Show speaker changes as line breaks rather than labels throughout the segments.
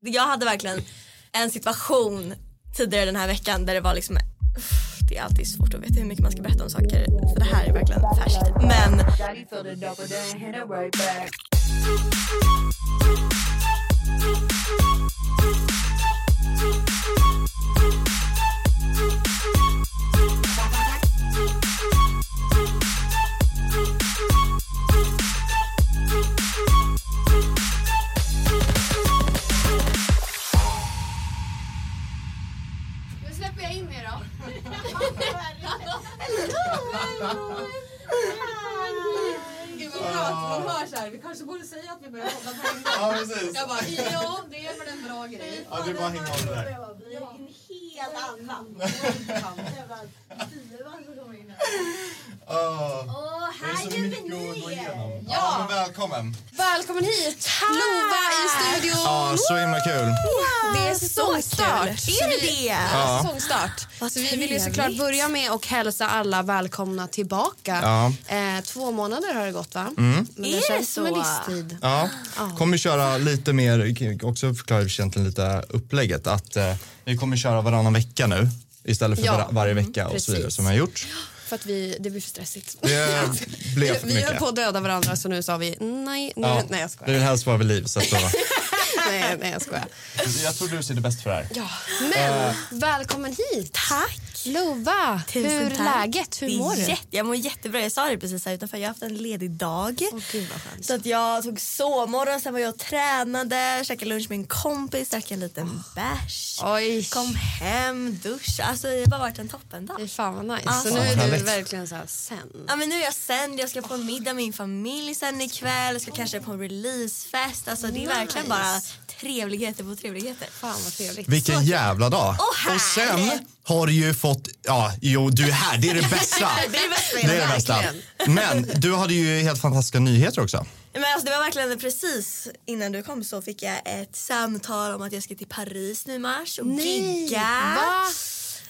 jag hade verkligen en situation tidigare den här veckan där det var liksom det är alltid svårt att veta hur mycket man ska berätta om saker för det här är verkligen färskt. Men
Aleluia. Bra att man hör så här. Vi kanske borde säga att vi börjar podda på en gång.
Ja, precis.
Jag bara, ja det är väl en bra grej.
Ja, det är bara att hänga av det där. Åh,
Åh,
det är så mycket att gå igenom. Ja,
Ja.
men välkommen.
Välkommen hit! Lova i studion.
Ja, så himla kul.
Det är
så
säsongstart.
Är det
vi-
det?
Ja, säsongstart. Så vi vill ju såklart börja med att hälsa alla välkomna tillbaka.
Ja.
Eh, två månader har det gått va?
Mm.
Men
Är
det
det
känns som en livstid.
Ja, kommer köra lite mer, också förklara egentligen lite upplägget. Att eh, vi kommer köra varannan vecka nu istället för
Ja,
var, varje vecka och så
precis.
vidare som vi har gjort.
För att vi, det blir för stressigt.
Det blev för
vi höll
mycket.
på att döda varandra så nu sa vi nej, nu,
Ja,
nej jag
det
skojar.
vill helst vara vid liv. Så att då,
nej, nej jag skojar.
jag tror du ser det bäst för det här.
Ja. Men välkommen hit.
tack!
Lova,
Tusen
hur är
tack.
läget? Hur
Det är
mår du?
Jätte, jag mår jättebra. Jag sa det precis här utanför. Jag har haft en ledig dag.
Åh, gud vad skönt.
Så att jag tog sovmorgon, sen var jag och tränade, käkade lunch med en kompis, drack en liten bärs.
Oj,
Kom hem, duscha. Alltså det har bara varit en toppendag.
fy fan vad nice.
Alltså,
så nu är du verkligen så här sen.
Ja men nu är jag sänd, jag ska på en middag med min familj sen ikväll, jag ska kanske på en releasefest. Alltså det är verkligen bara trevligheter på trevligheter.
Fan vad trevligt.
Vilken jävla dag!
Åh,
och sen. har ju fått, ja, jo du är här, det är det bästa.
Det är det bästa
Det är det bästa. Men du hade ju helt fantastiska nyheter också.
Men alltså det var verkligen precis innan du kom så fick jag ett samtal om att jag ska till Paris nu i mars och gigga.
Va?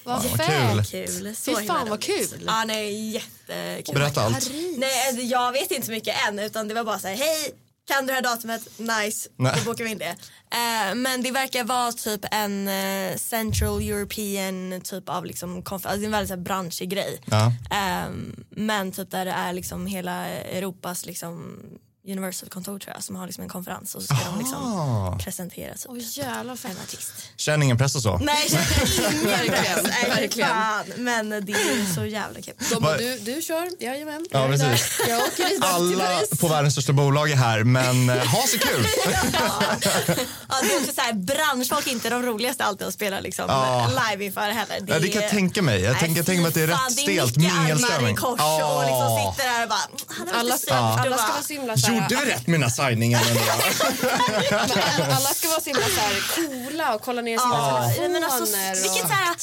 Vad
Ja, vad
fett.
Kul. Så
Fy fan, vad kul.
Ja, nej, jättekul.
Berätta allt.
Paris.
Nej, alltså, jag vet inte så mycket än utan det var bara så här, hej, kan du det här datumet? Nice,
Nej.
då bokar vi in det. Eh, men det verkar vara typ en eh, Central European typ av liksom konferens, alltså, det är en väldigt så här, branschig grej.
Ja.
Ehm, men typ där det är liksom hela Europas liksom Universal-kontor tror jag som har liksom en konferens och så ska de liksom presentera typ
Oj jävlar
en artist.
Känn ingen press och så.
Nej, jag känner ingen press. Nej,
verkligen.
fan. Men det är ju så jävla kul.
De, du, du kör, jajamän.
Ja,
Jag
precis.
Jag åker
Alla på världens största bolag är här, men eh, ha så kul!
Ja, det är också så här, branschfolk är inte de roligaste alltid att spela liksom,
Ja.
live inför heller.
Ja, det kan jag tänka mig. Jag
Nej,
tänker, tänker mig att det är
fy
rätt
fan,
stelt,
Det är mycket armar i kors
Ja.
och liksom sitter där och bara... Har
Alla ska, alla vara så himla så
Gjorde vi rätt mina signingar? ändå?
Alla ska vara så himla så här coola och kolla ner sina
Ja,
telefoner.
men alltså, vilket så här,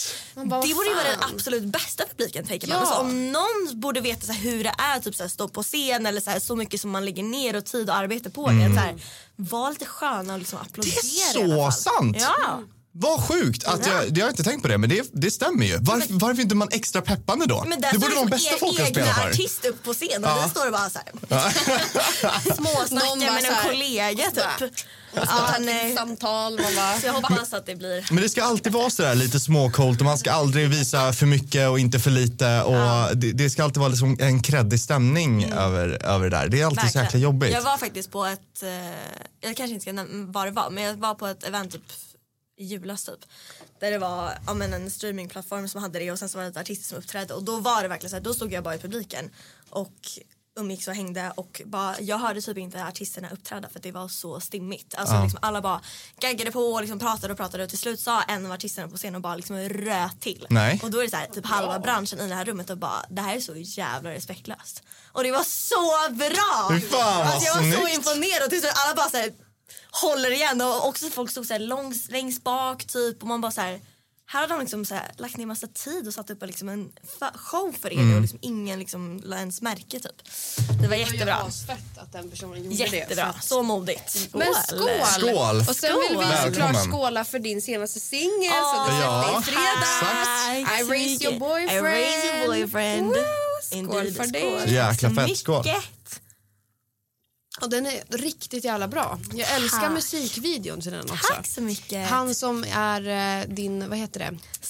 bara,
det borde ju vara den absolut bästa publiken tänker man.
Ja.
Alltså, om någon borde veta så här, hur det är typ, så här, stå på scen eller så, här, så mycket som man lägger ner och tid och arbete på det. Så här, var lite sköna och liksom applådera
Det är så sant!
Ja.
Vad sjukt! Att jag, det har jag inte tänkt på det, men det, det stämmer ju. Varför, varför inte man extra peppande då?
Men där
det borde vara de
liksom
bästa
er
folken att spela
egna
för.
artist upp på scen och
Ja.
vi står och bara så här.
Någon
Småsnackar med en kollega typ.
Ja,
Ja, nej.
samtal. Man bara,
Så jag hoppas att det blir
Men det ska alltid vara sådär lite småcoolt och man ska aldrig visa för mycket och inte för lite. Och det, det ska alltid vara liksom en kreddig stämning över, över det där. Det är alltid så jäkla jobbigt.
Jag var faktiskt på ett, eh, jag kanske inte ska nämna vad det var, men jag var på ett event typ i julas typ. Där det var ja, men en streamingplattform som hade det och sen så var det ett artister som uppträdde och då var det verkligen så här, då stod jag bara i publiken och umgicks och hängde och bara, jag hörde typ inte artisterna uppträda för det var så stimmigt. Alltså,
Ja.
liksom, alla bara gaggade på och liksom pratade och pratade och till slut sa en av artisterna på scenen och bara liksom röt till.
Nej.
Och då är det så här, typ halva branschen i det här rummet och bara det här är så jävla respektlöst. Och det var så bra!
Fan,
alltså, jag var så
snyggt.
imponerad och till slut alla bara så här, håller igen och också folk stod så här långs, längst bak typ och man bara så här här hade de liksom så här, lagt ner massa tid och satt upp liksom en show för er
Mm.
och liksom ingen liksom la ens märke typ. Det var jättebra.
asfett att den personen gjorde det.
Jättebra,
att-
så modigt.
Men skål!
Skål.
Och sen vill vi
Skål.
såklart
Välkommen.
skåla för din senaste singel som du
Ja.
släppte i fredags. I raised
mycket.
your boyfriend.
I raised your boyfriend.
Woo! Skål
Indeed,
för det.
skål.
Jäkla fett, skål.
mycket.
Och den är riktigt jävla bra. Jag älskar
Tack.
musikvideon till den också.
Tack så mycket.
Han som är eh, din, vad heter det?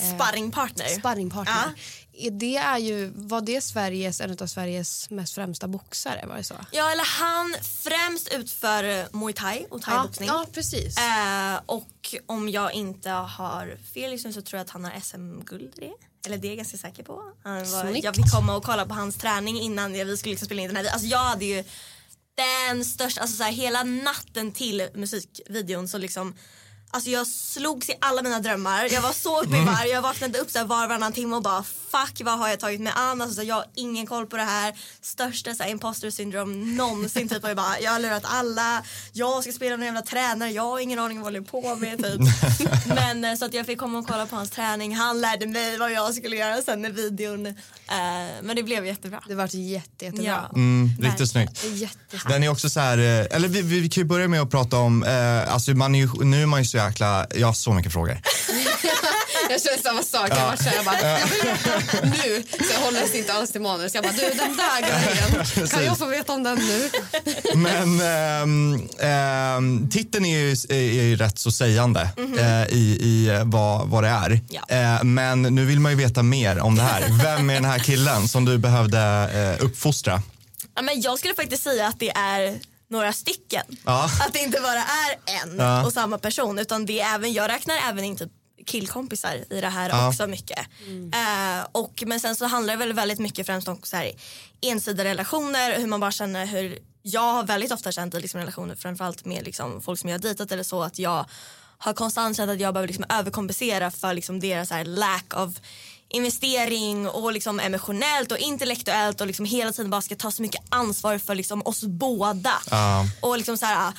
Eh,
Sparringpartner.
Sparringpartner. Är Det är ju, var det Sveriges, en av Sveriges mest främsta boxare? Var det så?
Ja, eller han främst utför eh, muay thai och
Ja,
thaiboxning.
ja precis.
Eh, och om jag inte har fel liksom, så tror jag att han har SM-guld i det. Eller det är jag ganska säker på. Han var,
Snyggt.
jag fick komma och kolla på hans träning innan vi skulle liksom spela in den här. Alltså jag hade ju den största, alltså så här, hela natten till musikvideon så liksom Alltså jag slogs i alla mina drömmar. Jag var så uppe i varv. Jag vaknade upp så här var och varannan timme och bara fuck vad har jag tagit mig an? Alltså, så jag har ingen koll på det här. Största så här, imposter syndrome någonsin. Typ. Och jag, bara, jag har lurat alla. Jag ska spela någon jävla tränare. Jag har ingen aning vad jag håller på med. Typ. Men eh, så att jag fick komma och kolla på hans träning. Han lärde mig vad jag skulle göra sen med videon. Eh, men det blev jättebra.
Det var jätte, jättebra.
Ja.
Mm, riktigt snyggt.
Det är jättesnyggt.
Den är också så här, eh, eller vi, vi, vi kan ju börja med att prata om, eh, alltså man är ju, nu är man ju så jäkla, jag har så mycket frågor.
Jag känner samma sak. Jag, var så här, jag bara, jag vill, nu så jag håller sig inte alls till manus. Jag bara, du den där grejen, kan jag få veta om den nu?
Men ehm, ehm, titeln är ju, är ju rätt så sägande eh, i, i eh, vad, vad det är.
Ja.
Eh, men nu vill man ju veta mer om det här. Vem är den här killen som du behövde eh, uppfostra?
Ja, men jag skulle faktiskt säga att det är några stycken.
Ja.
Att det inte bara är en
Ja.
och samma person utan det är även, jag räknar även in typ killkompisar i det här
Ja.
också mycket. Eh, och, men sen så handlar det väl väldigt mycket främst om så här, ensidiga relationer, hur man bara känner hur jag har väldigt ofta känt i liksom, relationer framförallt med liksom, folk som jag har dejtat eller så att jag har konstant känt att jag behöver liksom, överkompensera för liksom, deras så här, lack of investering och liksom emotionellt och intellektuellt och liksom hela tiden bara ska ta så mycket ansvar för liksom oss båda.
Ja.
Och liksom så här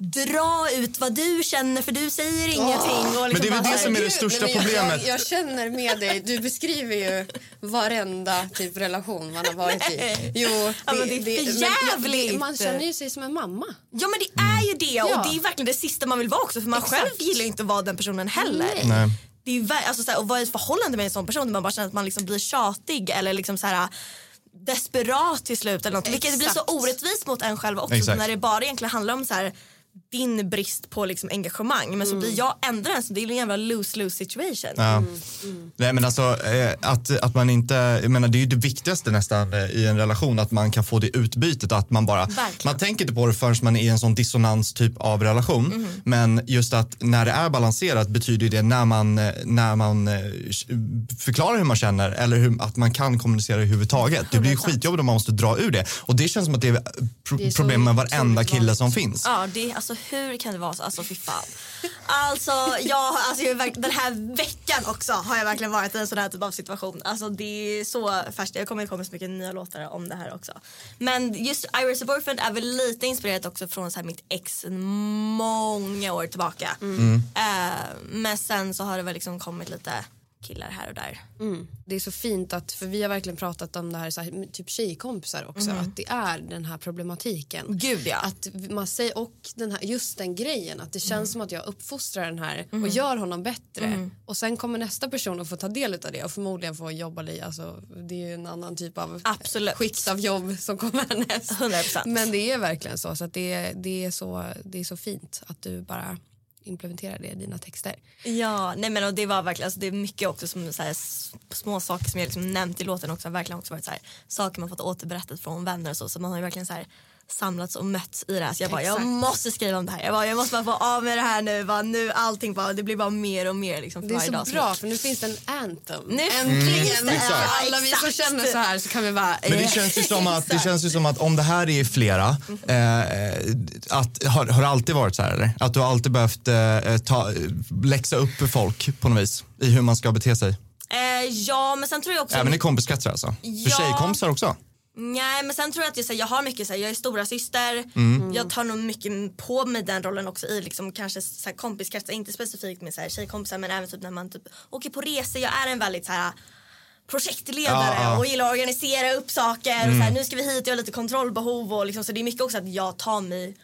dra ut vad du känner för du säger ingenting. Och liksom
Men det är väl
bara
det
så
som är det största
Nej, jag,
problemet.
Jag, jag känner med dig. Du beskriver ju varenda typ relation man har varit i. Jo,
Ja, men det är för
men jag-
jävligt.
det- Man känner ju sig som en mamma.
Ja men det är ju det och
Ja.
det är verkligen det sista man vill vara också för man
Exakt.
själv gillar ju inte att vara den personen heller.
Nej.
Nej.
Det är ju, alltså, så här, och vara i ett förhållande med en sån person där man bara känner att man liksom blir tjatig eller liksom så här desperat till slut eller något. Vilket blir så orättvist mot en själv också när det bara egentligen handlar om så här din brist på liksom engagemang men så blir jag ändå den så det är en jävla lose-lose situation.
Ja. Nej men alltså eh, att, att man inte, jag menar det är ju det viktigaste nästan eh, i en relation att man kan få det utbytet att man bara,
Verkligen.
man tänker inte på det förrän man är i en sån dissonans typ av relation.
Mhm.
Men just att när det är balanserat betyder det när man, eh, när man förklarar hur man känner eller hur, att man kan kommunicera överhuvudtaget. Det blir ju
100%.
skitjobbigt om man måste dra ur det och det känns som att det är pro-
Det är
problem med varenda kille som finns.
Ja, det, alltså hur kan det vara så? Alltså fy fan. Alltså, jag, alltså jag, den här veckan också har jag verkligen varit i en sån här typ av situation. Alltså det är så färskt. Jag kommer komma så mycket nya låtar om det här också. Men just Iris Boyfriend är väl lite inspirerat också från så här mitt ex många år tillbaka. Eh, men sen så har det väl liksom kommit lite killar här och där.
Det är så fint att, för vi har verkligen pratat om det här, så här typ tjejkompisar också, att det är den här problematiken.
Gud ja.
Att man säger, och den här, just den grejen, att det känns
Mm.
som att jag uppfostrar den här och gör honom bättre. Och sen kommer nästa person att få ta del av det och förmodligen få jobba i, alltså det är ju en annan typ av
Absolut.
skikt av jobb som kommer härnäst.
100%.
Men det är verkligen så, så att det, det, är så det är så fint att du bara implementera det i dina texter.
Ja, nej men och det var verkligen, alltså det är mycket också som så här, små saker som jag liksom nämnt i låten också verkligen också varit så här, saker man fått återberättat från vänner och så, så man har ju verkligen så här samlats och mötts i det här så jag bara jag måste skriva om det här, jag, bara, jag måste bara få av med det här nu, bara, nu allting bara, det blir bara mer och mer liksom för
Det är
varje
så
dag
bra för nu finns det en anthem.
Nu
Äntligen!
det,
För
ja,
alla vi som känner så här så kan vi bara...
Men det känns ju som att, det känns ju som att om det här är flera, eh, att, har, har det alltid varit så här eller? Att du har alltid behövt eh, ta, läxa upp folk på något vis i hur man ska bete sig?
Eh, ja men sen tror jag också
Även i kompiskretsar alltså? För
Ja.
tjejkompisar också?
Nej men sen tror jag att jag, så här, jag har mycket så här, jag är stora syster.
Mm.
Jag tar nog mycket på mig den rollen också i liksom kanske så här, kompiskretsar, inte specifikt med så här, tjejkompisar men även typ när man typ åker på resor. Jag är en väldigt så här projektledare
Ja, ja.
och gillar att organisera upp saker och
Mm.
så här, nu ska vi hit, jag har lite kontrollbehov och liksom, så det är mycket också att jag tar mig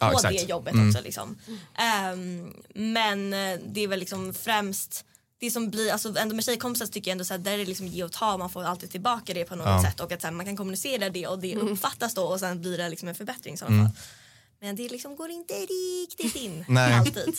Ja,
på
exakt.
det jobbet
Mm.
också liksom. Ehm, men eh, det är väl liksom främst det som blir, alltså ändå med tjejkompisar tycker jag ändå så här, där är det liksom ge och ta, man får alltid tillbaka det på något
Ja.
sätt och att så här, man kan kommunicera det och det uppfattas då och sen blir det liksom en förbättring i
Mm.
Men det liksom går inte riktigt in
Nej.
alltid.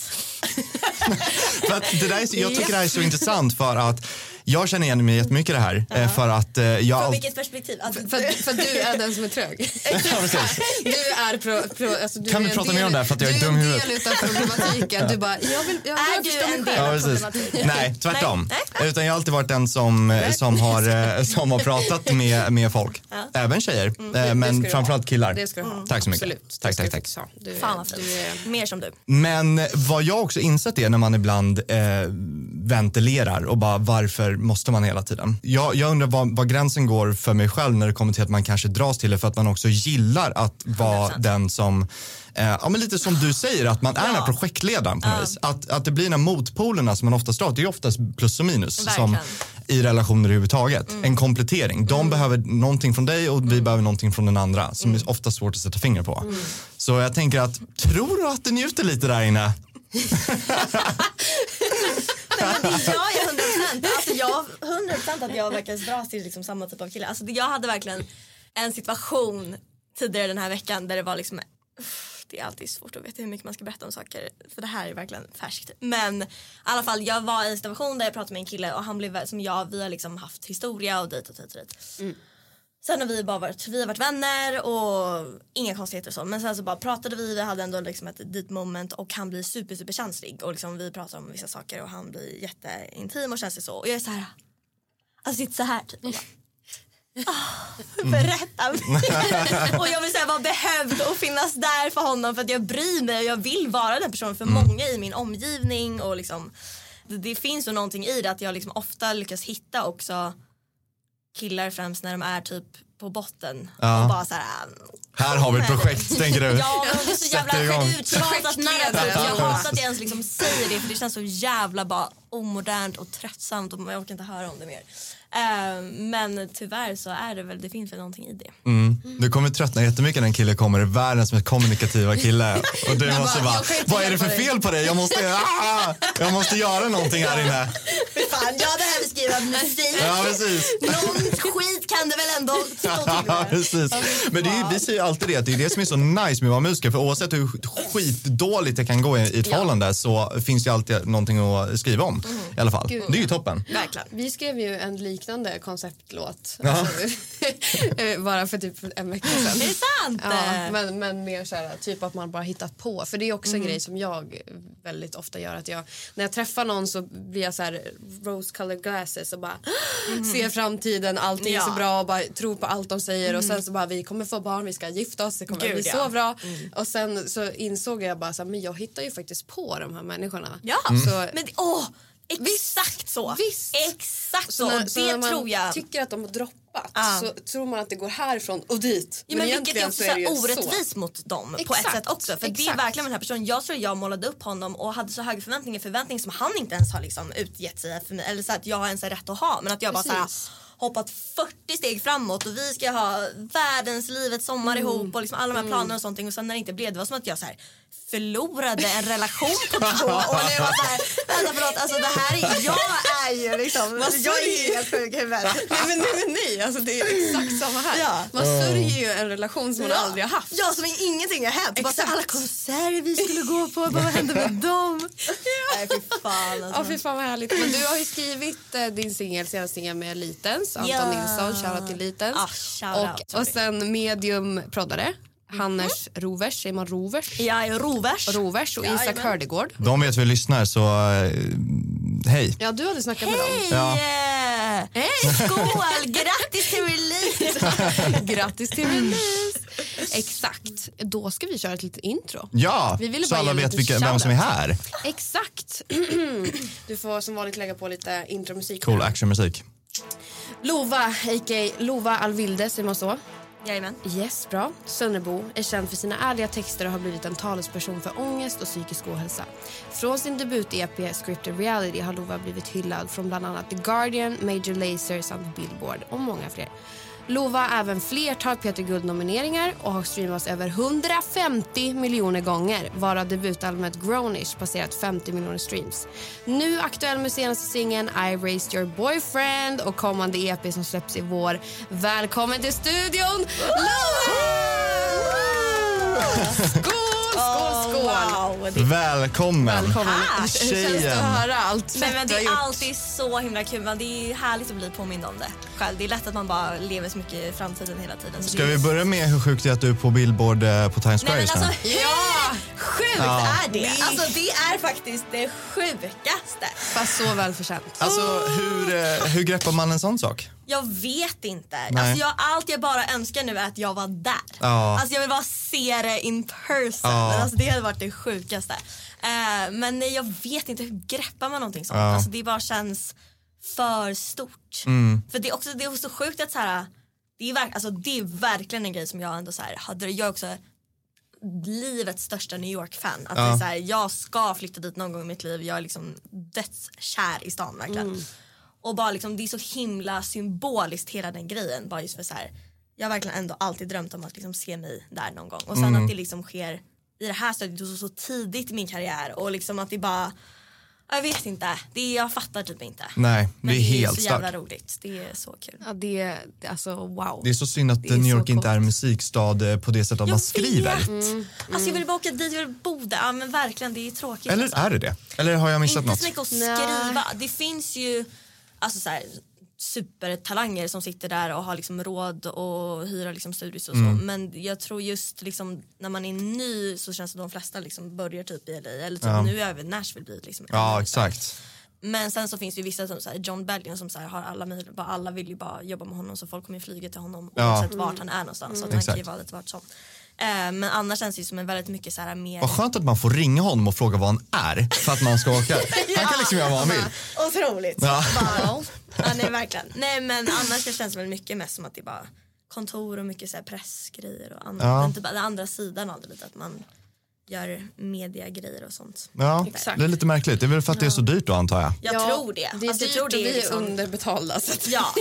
För att det där är, jag tycker det här är så intressant för att jag känner igen mig jättemycket i det här. eh, För att eh, jag
Från vilket perspektiv? Alltså,
För, för du är den som är trög.
Ja.
Du är pro, pro, alltså du
Kan
är
vi
en
prata mer om det här för att jag är
du
dum i
en
huvudet?
del utav problematiken. Du bara, jag vill, jag,
Är du en
själv.
del?
Ja, precis.
problematiken.
Nej, tvärtom.
Nej,
Utan jag har alltid varit den som, eh, som, har, som har pratat med, med folk. Även tjejer,
Mm. Det
men
du
framförallt killar.
Det ska du ha.
Tack så mycket.
Absolut.
Tack, tack,
du
tack.
Du,
Fan vad
du är.
Mer som du.
Men vad jag också insett är när man ibland eh, ventilerar och bara varför måste man hela tiden? Jag, jag undrar var, var gränsen går för mig själv när det kommer till att man kanske dras till det för att man också gillar att vara
100%.
den som Eh, ja, men lite som du säger, att man är den här
Ja.
projektledaren på något vis. Att, att det blir de här motpolerna som man oftast drar, det är oftast plus och minus som, i relationer överhuvudtaget. En komplettering. De behöver någonting från dig och vi behöver någonting från den andra som är ofta svårt att sätta finger på. Så jag tänker att, tror du att du njuter lite där inne?
Men det gör jag 100 procent. Alltså jag 100 procent att jag verkar dras till liksom samma typ av kille. Alltså jag hade verkligen en situation tidigare den här veckan där det var liksom Uff, det är alltid svårt att veta hur mycket man ska berätta om saker för det här är verkligen färskt. Men i alla fall jag var i en situation där jag pratade med en kille och han blev som jag, vi har liksom haft historia och dit och dit och dit. Sen har vi bara varit, vi har varit vänner och inga konstigheter och så. Men sen så bara pratade vi, vi hade ändå liksom ett deep moment och han blir super super känslig och liksom vi pratar om vissa saker och han blir jätteintim och känslig så. Och jag är så här, alltså sitter så här typ och bara, "Ah, Berätta mer. och jag vill säga vara behövd och finnas där för honom för att jag bryr mig och jag vill vara den personen för många i min omgivning och liksom det, det finns ju någonting i det att jag liksom ofta lyckas hitta också killar främst när de är typ på botten
Ja.
och bara så här
Här har vi ett projekt, tänker du.
Ja, det är så jävla narrativ.
Projektledare.
Jag hatar att jag ens liksom säger det för det känns så jävla bara omodernt och tröttsamt och jag orkar inte höra om det mer. Eh, men tyvärr så är det väl, det finns väl någonting i det.
Mm. Du kommer tröttna jättemycket när en kille kommer, världens mest kommunikativa kille. Och du måste
bara,
bara, vad är det för
hjälpa dig."
fel på dig? Jag måste, ah, jag måste göra någonting här inne.
Fan, jag behöver skriva musik.
Ja, precis.
Någon skit kan det väl ändå stå till
Ja,
med.
precis. Men det är, vi säger ju alltid det, att det är det som är så nice med att vara musiker. För oavsett hur skitdåligt det kan gå i, i ett förhållande så finns det ju alltid någonting att skriva om. I alla fall.
Gud.
Det är ju toppen.
Verkligen.
Vi skrev ju en liknande konceptlåt
Ja.
alltså, eh, bara för typ en vecka sedan.
Är det sant?
Ja, men, men mer så här, typ att man bara hittat på. För det är också en grej som jag väldigt ofta gör. Att jag, när jag träffar någon så blir jag så här rose colored glasses och bara ser framtiden, allting är så
Ja.
bra och bara tror på allt de säger och sen så bara vi kommer få barn, vi ska gifta oss, det kommer
Gud,
bli
ja.
så bra. Och sen så insåg jag bara så här, men jag hittar ju faktiskt på de här människorna.
Ja,
Så,
men åh, exakt så.
Visst.
Exakt så.
så när, så
det
man
tror jag.
tycker att de har droppat
Ja.
så tror man att det går härifrån och dit.
Ja, men vilket är också
så är ju
så orättvist mot dem på ett
Exakt,
sätt också. För det är
exakt.
verkligen den här personen, jag tror jag målade upp honom och hade så höga förväntningar, förväntningar som han inte ens har liksom utgett sig för mig. Eller så att jag ens är rätt att ha. Men att jag bara så här,
Precis.
hoppat 40 steg framåt och vi ska ha världens livets sommar
Mm.
ihop och liksom alla de här planerna och sånt och sen när det inte blev det var som att jag så här förlorade en relation på två år. Jag var så här, vänta förlåt, alltså det här är, jag är ju liksom,
Vad
jag är helt sjuk i huvudet.
Nej men, nej men nej, alltså det är exakt samma här.
Ja.
Man sörjer ju en relation som man aldrig har haft.
Ja, som om ingenting har hänt. Bara
Exakt.
alla konserter vi skulle gå på, bara, vad hände med dem? Nej fy fan alltså.
Ja fy fan vad härligt. Men du har ju skrivit eh, din singel, senaste singel med Litens, Anton
Ja.
Nilsson, shoutout till Litens.
Ah, shoutout,
och, och sen medium proddare, Hannes Rovers, säger man Rovers?
Jag är rovers.
Rovers och Isak
Jajamän.
Hördegård.
De vet vi lyssnar så eh, hej.
Ja du hade snackat med dem.
Hej!
Ja.
Hej! Skål! Grattis till release!
Grattis till release! Exakt. Då ska vi köra ett litet intro.
Ja,
Vi ville
så
bara
alla
ge
vet vilka, vem som är här.
Exakt. Du får som vanligt lägga på lite intromusik.
Cool actionmusik.
Lova, a.k.a. Lova Alvilde, säger man så?
Jajamän.
Yes, bra. Sönnebo är känd för sina ärliga texter och har blivit en talesperson för ångest och psykisk ohälsa. Från sin debut-EP Scripted Reality har Lova blivit hyllad från bland annat The Guardian, Major Lazer samt Billboard och många fler. Lova har även flertal Peter Guld-nomineringar och har streamats över 150 miljoner gånger varav debutalbumet Grownish passerat 50 miljoner streams. Nu aktuell med senaste singeln I Raised Your Boyfriend och kommande EP som släpps i vår. Välkommen till studion, Lova! Skål!
Wow, det,
Välkommen.
Välkommen.
Ah,
Hur känns det att höra allt
Nej, men det är alltid så himla kul. Men det är härligt att bli påmind om det själv. Det är lätt att man bara lever så mycket i framtiden hela tiden. Så
Ska vi börja med hur sjukt det är att du är på Billboard eh, på Times Square
Nej men
just nu?
alltså hur sjukt
Ja.
är det? Alltså det är faktiskt det sjukaste.
Fast så välförtjänt.
Alltså hur, eh, hur greppar man en sån sak?
Jag vet inte.
Nej.
Alltså jag, allt jag bara önskar nu är att jag var där.
Ja.
Alltså jag vill bara se det in person.
Ja.
Alltså det hade varit det sjukaste. Eh, men nej, jag vet inte, hur greppar man någonting sånt?
Ja.
Alltså det bara känns för stort.
Mm.
För det är också det är så sjukt att så här, det är, verk, alltså, det är verkligen en grej som jag ändå så här, hade, jag är också livets största New York-fan. Att det är så här, jag ska flytta dit någon gång i mitt liv. Jag är liksom dödskär i stan verkligen. Och bara liksom, det är så himla symboliskt hela den grejen. Bara just för så här, jag har verkligen ändå alltid drömt om att liksom se mig där någon gång. Och sen att det liksom sker i det här stadiet så, så tidigt i min karriär och liksom att det bara jag vet inte, det är, jag fattar typ inte.
Nej, det
Men
är helt
så jävla
starkt.
roligt, det är så kul.
Ja, det är alltså wow.
Det är så synd att
Det är
New York inte är musikstad eh, på det sättet att man skriver.
vet. Alltså jag vill bara åka dit, jag vill bo där. Ja men verkligen det är tråkigt.
Eller
alltså.
är det det? Eller har jag missat
Inte
något?
så mycket att
Nej.
skriva. Det finns ju alltså så här, supertalanger som sitter där och har liksom råd att hyra liksom studios och så.
Mm.
Men jag tror just liksom, när man är ny så känns det som de flesta liksom börjar typ i LA. Eller typ
Ja.
nu är över Nashville blivit liksom
Ja, exakt.
Men sen så finns det ju vissa som så här, John Bellion som så här, har alla möjligheter, alla vill ju bara jobba med honom så folk kommer ju flyga till honom
Ja.
oavsett vart han är någonstans. Så att han kan ju vara lite vart som. Eh, men annars känns det ju som en väldigt mycket så här mer
Vad skönt att man får ringa honom och fråga vad han är för att man ska åka. Han kan liksom göra vad han vill.
Otroligt.
Ja.
Bara, ja, nej, verkligen. Nej men annars det känns det väl mycket mest som att det är bara kontor och mycket så här pressgrejer och andra,
Ja.
inte bara, den andra sidan av det lite att man gör mediagrejer och sånt.
Ja,
Exakt.
det är lite märkligt. Det är väl för att det är så dyrt då antar jag.
Jag
Ja,
tror det.
Det är
Alltså,
dyrt
tror det
och vi
är liksom,
underbetalda. Så att,
Ja,
så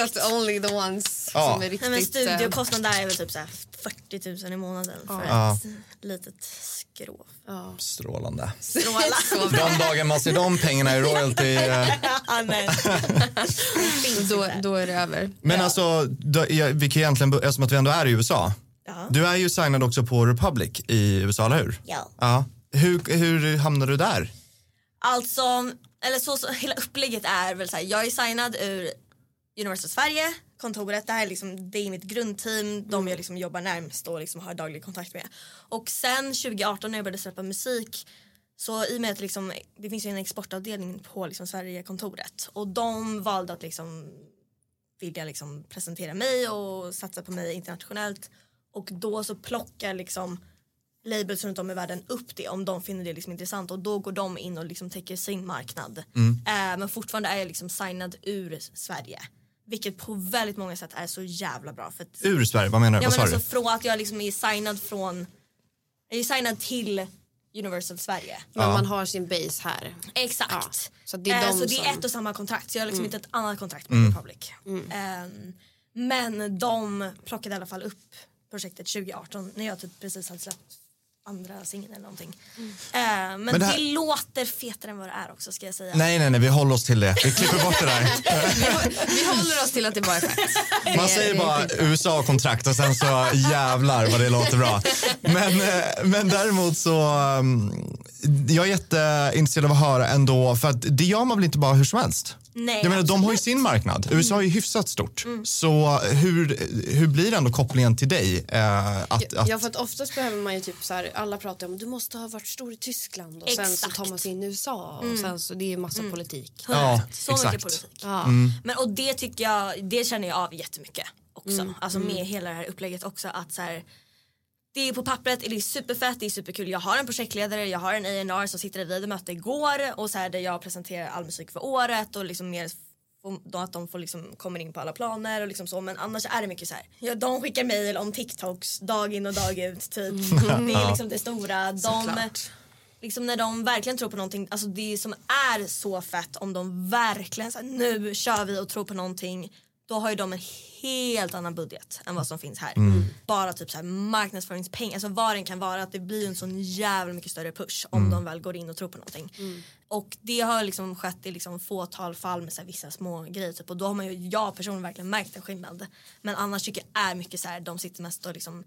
exakt.
att only the ones
Ja.
som är riktigt...
Nej, men
eh,
studiokostnaden där är väl typ så här 40 000 i månaden för
Ja.
ett litet skrå.
ja.
Strålande.
Stråla.
De dagar man ser de pengarna i royalty. eh.
Ja, nej.
Då, då är det över.
Men alltså, då, ja, vi kan egentligen, eftersom att vi ändå är i USA.
Ja.
Du är ju signad också på Republic i USA, eller hur?
Ja.
Ja. Hur, hur hamnade du där?
Alltså, eller så, så hela upplägget är väl så här, jag är signad ur Universal Sverige, kontoret, det här är liksom, det är mitt grundteam, de jag liksom jobbar närmst och liksom har daglig kontakt med. Och sen 2018 när jag började släppa musik så i och med att liksom, det finns ju en exportavdelning på liksom Sverigekontoret och de valde att liksom vilja liksom presentera mig och satsa på mig internationellt och då så plockar liksom labels runt om i världen upp det om de finner det liksom intressant och då går de in och liksom täcker sin marknad. Eh, men fortfarande är jag liksom signad ur Sverige. Vilket på väldigt många sätt är så jävla bra. För att,
Ur Sverige, vad menar du?
ja, men alltså
du?
från att jag liksom är signad från jag är signad till Universal Sverige.
Men
Ja.
man har sin base här.
Exakt.
Ja, så det är
Eh,
de
så det
som-
är ett och samma kontrakt. Så jag har liksom inte ett annat kontrakt med Republic. Ehm, men de plockade i alla fall upp projektet 2018 när jag typ precis hade släppt andra singeln eller någonting. Eh, men
det
det,
här-
låter fetare än vad det är också ska jag säga.
Nej, nej, nej, vi håller oss till det. Vi klipper bort det där.
Vi håller oss till att det bara är fett.
Man
Det-
säger
det
bara
skitbra.
USA-kontrakt och sen så jävlar vad det låter bra. Men, eh, men däremot så, um, jag är jätteintresserad av att höra ändå, för att det gör man väl inte bara hur som helst?
Nej,
jag menar, de har ju sin marknad. USA är ju hyfsat stort. Så hur, hur blir ändå kopplingen till dig? Eh, att, att,
Ja för att oftast behöver man ju typ så här, alla pratar om du måste ha varit stor i Tyskland och sen så
Exakt.
tar man sig in i USA och sen så det är ju massa politik.
Ja,
så
exakt.
mycket politik.
Ja.
Men, och det tycker jag, det känner jag av jättemycket också.
Mm.
Alltså med hela det här upplägget också att så här, det är på pappret, det är superfett, det är superkul. Jag har en projektledare, jag har en A&R som sitter i vi hade möte igår och så här där jag presenterar all musik för året och liksom mer att de får liksom kommer in på alla planer och liksom så men annars är det mycket så här. Ja, de skickar mejl om TikToks dag in och dag ut typ. Det är liksom det stora. De,
Såklart.
liksom när de verkligen tror på någonting, alltså det som är så fett om de verkligen säger nu kör vi och tror på någonting då har ju de en helt annan budget än vad som finns här. Bara typ så här marknadsföringspengar, alltså vad den kan vara att det blir en sån jävla mycket större push om de väl går in och tror på någonting. Och det har liksom skett i liksom fåtal fall med så här vissa små grejer typ och då har man ju, jag personligen verkligen märkt en skillnad. Men annars tycker jag är mycket så här, de sitter mest och liksom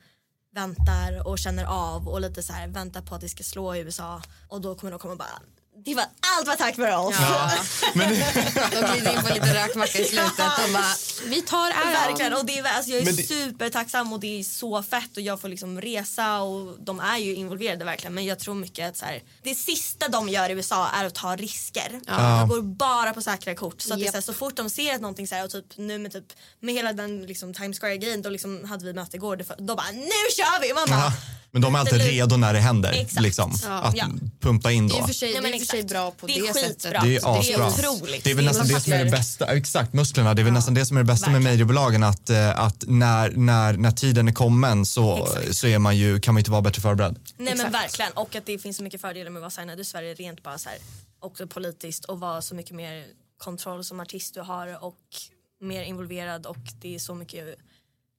väntar och känner av och lite så här väntar på att det ska slå i USA och då kommer de komma och bara det var allt var tack vare oss.
Ja. De glider in på lite rökmacka i slutet och bara, vi tar äran.
Verkligen och det är, alltså jag är
Men det-
supertacksam och det är så fett och jag får liksom resa och de är ju involverade verkligen men jag tror mycket att så här, det sista de gör i USA är att ta risker. De går bara på säkra kort så, att det är så, här, så fort de ser att någonting så här, och typ nu med typ med hela den liksom Times Square grejen då liksom hade vi möte igår då bara nu kör vi! Man bara,
Ja. Men de är alltid
Det-
redo när det händer.
Exakt.
Liksom,
Ja.
Att
Ja.
pumpa in
Det är
då.
i och för sig,
Nej,
det är
men
för sig bra på
Det
det,
är
sättet.
Det är
Det är
asbra.
otroligt.
Det är väl
Det är
nästan det som är det bästa. Exakt, musklerna. Det är väl nästan det som är det bästa med
Verkligen.
mediebolagen. Att, eh, att när, när, när tiden är kommen så,
Exakt.
så är man ju, kan man inte vara bättre förberedd.
Nej men
Exakt.
verkligen och att det finns så mycket fördelar med att vara signad i Sverige rent bara så här också politiskt och vara så mycket mer kontroll som artist du har och mer involverad och det är så mycket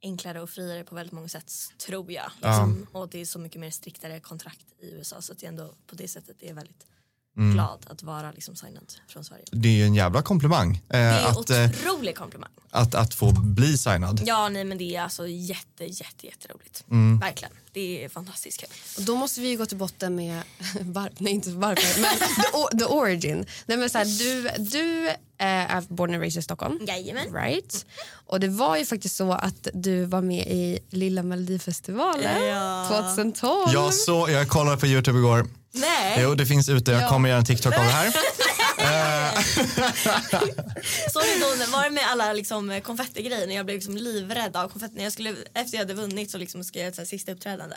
enklare och friare på väldigt många sätt tror jag. Liksom. Och det är så mycket mer striktare kontrakt i USA så att jag ändå på det sättet är väldigt glad att vara liksom signad från Sverige.
Det är ju en jävla komplimang. Eh,
Det är
att, eh,
otrolig komplimang.
att, att få bli signad.
Ja nej men det är alltså jätte jätte jätteroligt.
Mm.
Verkligen. Det är fantastiskt kul.
Och då måste vi ju gå till botten med, var, nej inte varför, men the, the origin. Nej, men så här, du du eh, är born and raised i Stockholm.
Jajamän.
Right? Och det var ju faktiskt så att du var med i Lilla Melodifestivalen
Ja.
2012.
Jag, så, jag kollade på Youtube igår.
Nej.
Jo, det finns ute. Jag
Ja.
kommer göra en TikTok av det här.
Så ni då, var det med alla liksom, konfettigrejer när jag blev liksom livrädd av konfetti. När jag skulle, efter jag hade vunnit så liksom ska jag göra ett så här sista uppträdande.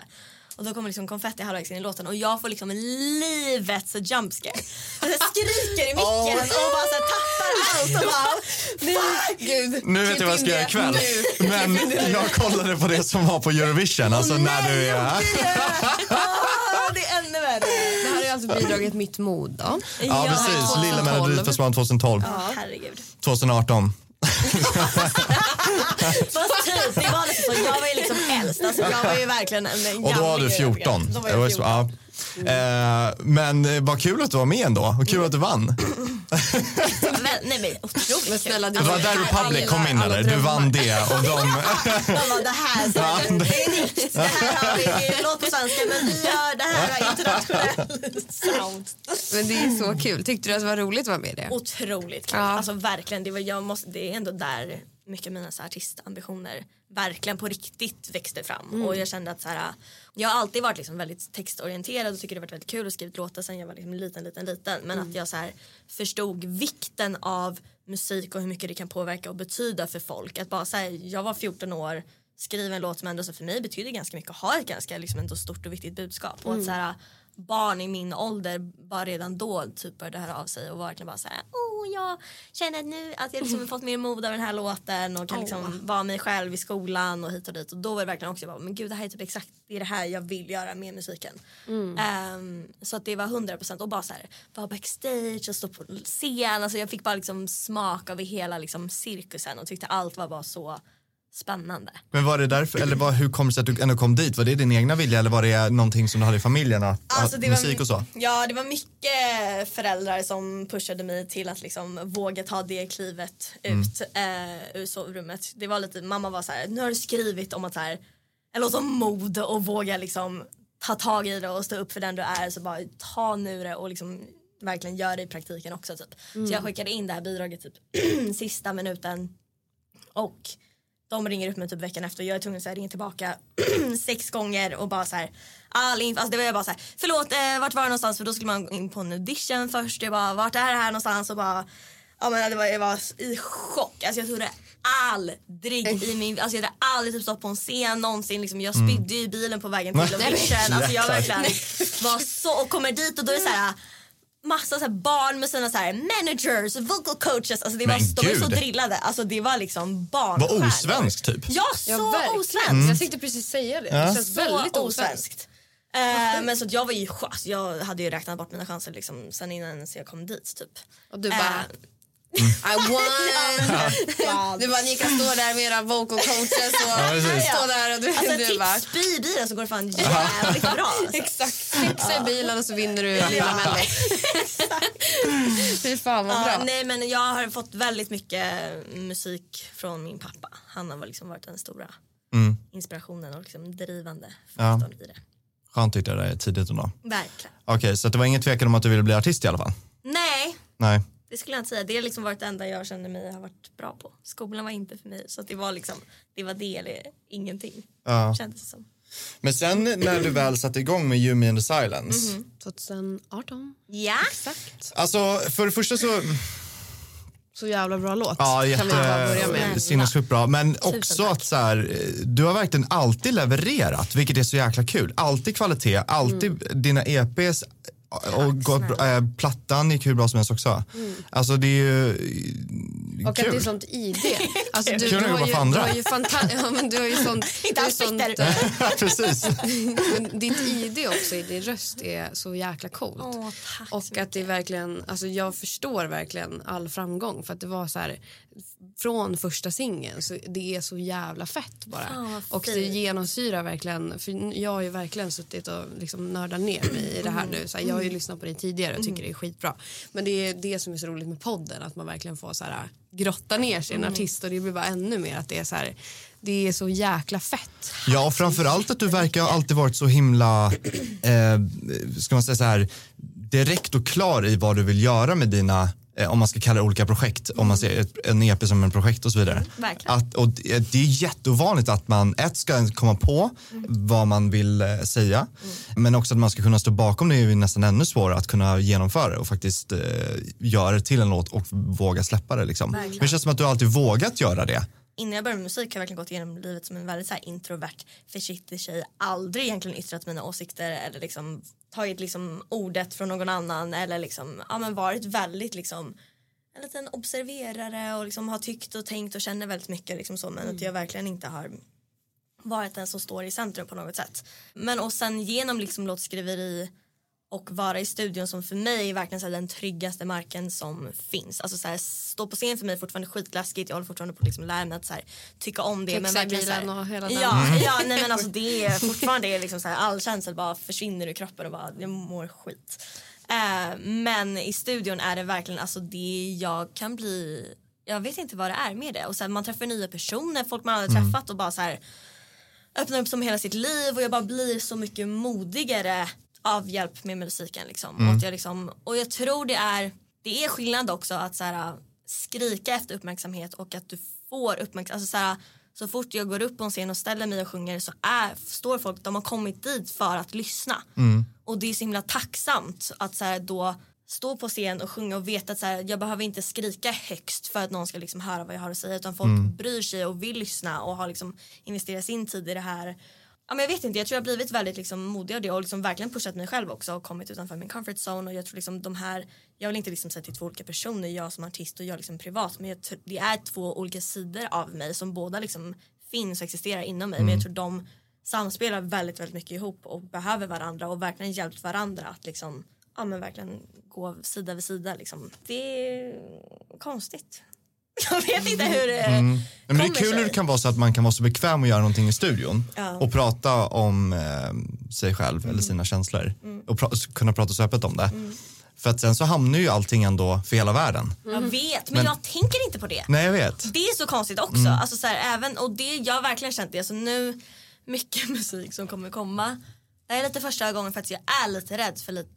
Och då kommer liksom konfetti halvvägs in i låten och jag får liksom en livets jump scare. Alltså jag skriker i micken och bara så här, tappar allt och bara
Gud.
Nu vet jag vad jag ska göra ikväll. Men jag kollade på det som var på Eurovision. Alltså när du är...
"Åh, det
här har ju alltså bidragit Mitt mod då.
Ja, precis. Lilla
2012.
Melodifestivalen 2012.
Ja, herregud.
2018.
Fast typ, det var så. Jag var ju liksom äldst. Alltså, jag var ju verkligen en
Och då var du
gamling i
14.
Då var
Det var
jag
så-
14.
ja. Eh, men vad kul att du var med ändå. Vad kul att du vann.
Men, nej men otroligt
Men snälla,
kul.
det
Det var
Alltså,
där Republic kom in eller? Du vann det och de...
Det här så här, det är nytt, det här har vi, låt på svenska men vi gör det här internationell sound.
Men det är så kul. Tyckte du att det var roligt att vara med i det?
Otroligt kul,
Ja.
alltså verkligen, det, var, jag måste, det är ändå där mycket av mina så här, artistambitioner verkligen på riktigt växte fram och jag kände att så här, jag har alltid varit liksom väldigt textorienterad och tycker det har varit väldigt kul att skriva låtar sen jag var liksom liten, liten, liten. Men att jag så här, förstod vikten av musik och hur mycket det kan påverka och betyda för folk. Att bara så här, jag var 14 år, skriva en låt som ändå så för mig betyder ganska mycket att ha ett ganska liksom, ändå stort och viktigt budskap. Och att så här, barn i min ålder bara redan då typ började höra av sig och verkligen bara såhär oh jag känner nu att jag liksom har fått mer mod av den här låten och kan liksom vara mig själv i skolan och hit och dit. Och då var det verkligen också bara men gud det här är typ exakt det är det här jag vill göra med musiken. Ehm, så att det var 100% och bara så här vara backstage och stå på scen. Alltså jag fick bara liksom smak av hela liksom cirkusen och tyckte allt var bara så spännande.
Men var det därför, eller var, hur kom det sig att du ändå kom dit? Var det din egna vilja eller var det någonting som du hade i familjen? Att,
Alltså,
att musik och så?
Ja, det var mycket föräldrar som pushade mig till att liksom våga ta det klivet ut eh, ur sovrummet. Det var lite, mamma var så här, nu har du skrivit om att så här, en låt om mod och våga liksom ta tag i det och stå upp för den du är så bara ta nu det och liksom verkligen gör det i praktiken också typ. Så jag skickade in det här bidraget typ sista minuten och de ringer upp mig typ veckan efter och jag är tvungen att ringa tillbaka sex gånger och bara så här all info, alltså det var jag bara så här förlåt eh, vart var det någonstans? För då skulle man gå in på en audition först. Jag bara vart är det här någonstans? Och bara ja men det var, jag var i chock. Alltså jag trodde aldrig i min, alltså jag hade aldrig typ stått på en scen någonsin liksom, jag spydde ju i bilen på vägen till audition. Alltså jag verkligen var så och kommer dit och då är det så här massa så här barn med sina så här managers, vocal coaches. Alltså det var,
Men
de var så drillade. Alltså det var liksom barn.
Var osvenskt typ?
Ja, så
Ja,
osvenskt.
Jag tänkte precis säga det. Det känns
Så
väldigt osvenskt.
Eh, men så att jag var ju alltså jag hade ju räknat bort mina chanser liksom sen innan jag kom dit typ.
Och du bara,
Eh,
I won! Du bara, ni kan stå där med era vocal coaches och
precis.
stå där och du,
alltså
du bara...
tips spy i bilen så går det fan jävligt bra. Alltså.
Exakt, fixa i bilen och så vinner du Lilla Mello. Fy fan vad
Ja,
bra.
nej men jag har fått väldigt mycket musik från min pappa. Han har liksom varit den stora inspirationen och liksom drivande
Ja.
faktorn i det.
Skönt tyckte jag det är tidigt ändå.
Verkligen.
Okej, så att det var ingen tvekan om att du ville bli artist i alla fall?
Nej,
Nej.
Det skulle jag inte säga. Det har liksom varit det enda jag kände mig har varit bra på. Skolan var inte för mig så att det var liksom det var det eller ingenting.
Ja.
Kändes det som.
Men sen när du väl satte igång med You Me and the Silence.
2018.
Ja.
Exakt.
Alltså för det första så,
Så jävla bra låt.
ja
kan vi bara börja
jätte, sinnessjukt bra. Men också att så här, du har verkligen alltid levererat, vilket är så jäkla kul. Alltid kvalitet, alltid dina EPs och gått, bra- äh, plattan gick hur bra som helst också. Alltså det är ju eh,
Och att
kul.
det är sånt ID. Alltså, du,
Kul
du,
att jobba
har ju,
för
du
andra.
har ju fanta- ja, men du har ju sånt...
Inte
du
alls
sånt, eh,
Precis.
men ditt ID också i din röst är så jäkla coolt.
Åh,
och att det är verkligen, alltså jag förstår verkligen all framgång för att det var så här från första singeln så det är så jävla fett bara.
Fan,
och det genomsyrar verkligen, för jag har ju verkligen suttit och liksom nördat ner mig i det här nu. Så här, jag har ju lyssnat på dig tidigare och tycker det är skitbra. Men det är det som är så roligt med podden, att man verkligen får så här grotta ner i en artist och det blir bara ännu mer att det är så här, det är så jäkla fett.
Ja, framförallt att du verkar ha alltid varit så himla, eh, ska man säga så här, direkt och klar i vad du vill göra med dina, om man ska kalla det olika projekt, om man ser ett, en EP som en projekt och så vidare.
Verkligen.
Att, och det det är jätteovanligt att man ett ska komma på vad man vill eh, säga, men också att man ska kunna stå bakom det är ju nästan ännu svårare att kunna genomföra det och faktiskt eh, göra det till en låt och våga släppa det. Liksom. Men det känns som att du alltid vågat göra det.
Innan jag började med musik har jag verkligen gått igenom livet som en väldigt så introvert, försiktig tjej. Aldrig egentligen yttrat mina åsikter eller liksom tagit liksom ordet från någon annan eller liksom, ja men varit väldigt liksom en liten observerare och liksom har tyckt och tänkt och känner väldigt mycket liksom så men att jag verkligen inte har varit den som står i centrum på något sätt. Men och sen genom liksom låtskriveri och vara i studion som för mig är verkligen så här den tryggaste marken som finns. Alltså så här, stå på scen för mig är fortfarande skitläskigt. Jag håller fortfarande på att liksom lära mig att så här, tycka om det.
Kexa i
verkligen så här-
bilen och hela den.
Ja, ja nej men alltså det är fortfarande liksom så här, all känsla bara försvinner ur kroppen och bara jag mår skit. Eh, men i studion är det verkligen alltså det jag kan bli jag vet inte vad det är med det. Och så här, man träffar nya personer, folk man aldrig träffat och bara så här öppnar upp som hela sitt liv och jag bara blir så mycket modigare av hjälp med musiken liksom. Och, att jag liksom och jag tror det är det är skillnad också att så här, skrika efter uppmärksamhet och att du får uppmärksamhet. Alltså, så, här, så fort jag går upp på en scen och ställer mig och sjunger så är, står folk, de har kommit dit för att lyssna. Och det är så himla tacksamt att så här, då stå på scen och sjunga och veta att så här, jag behöver inte skrika högst för att någon ska liksom höra vad jag har att säga utan folk bryr sig och vill lyssna och har liksom investerat sin tid i det här. Ja, men jag vet inte, jag tror jag har blivit väldigt liksom modig av det och liksom verkligen pushat mig själv också och kommit utanför min comfort zone och jag tror liksom de här, jag vill inte liksom säga till två olika personer, jag som artist och jag liksom privat men jag det är två olika sidor av mig som båda liksom finns och existerar inom mig men jag tror de samspelar väldigt väldigt mycket ihop och behöver varandra och verkligen hjälpt varandra att liksom ja men verkligen gå sida vid sida liksom. Det är konstigt. Jag vet inte hur det
Nej, Men det är kul hur det kan vara så att man kan vara så bekväm och göra någonting i studion
Ja.
och prata om eh, sig själv
Mm.
eller sina känslor och pra- kunna prata så öppet om det. För att sen så hamnar ju allting ändå för hela världen.
Jag vet, men,
Men-
jag tänker inte på det.
Nej, jag vet.
Det är så konstigt också. Alltså, så här, även, och det, jag har verkligen känt det. Alltså, nu, mycket musik som kommer komma. Det är lite första gången för att jag är lite rädd för lite,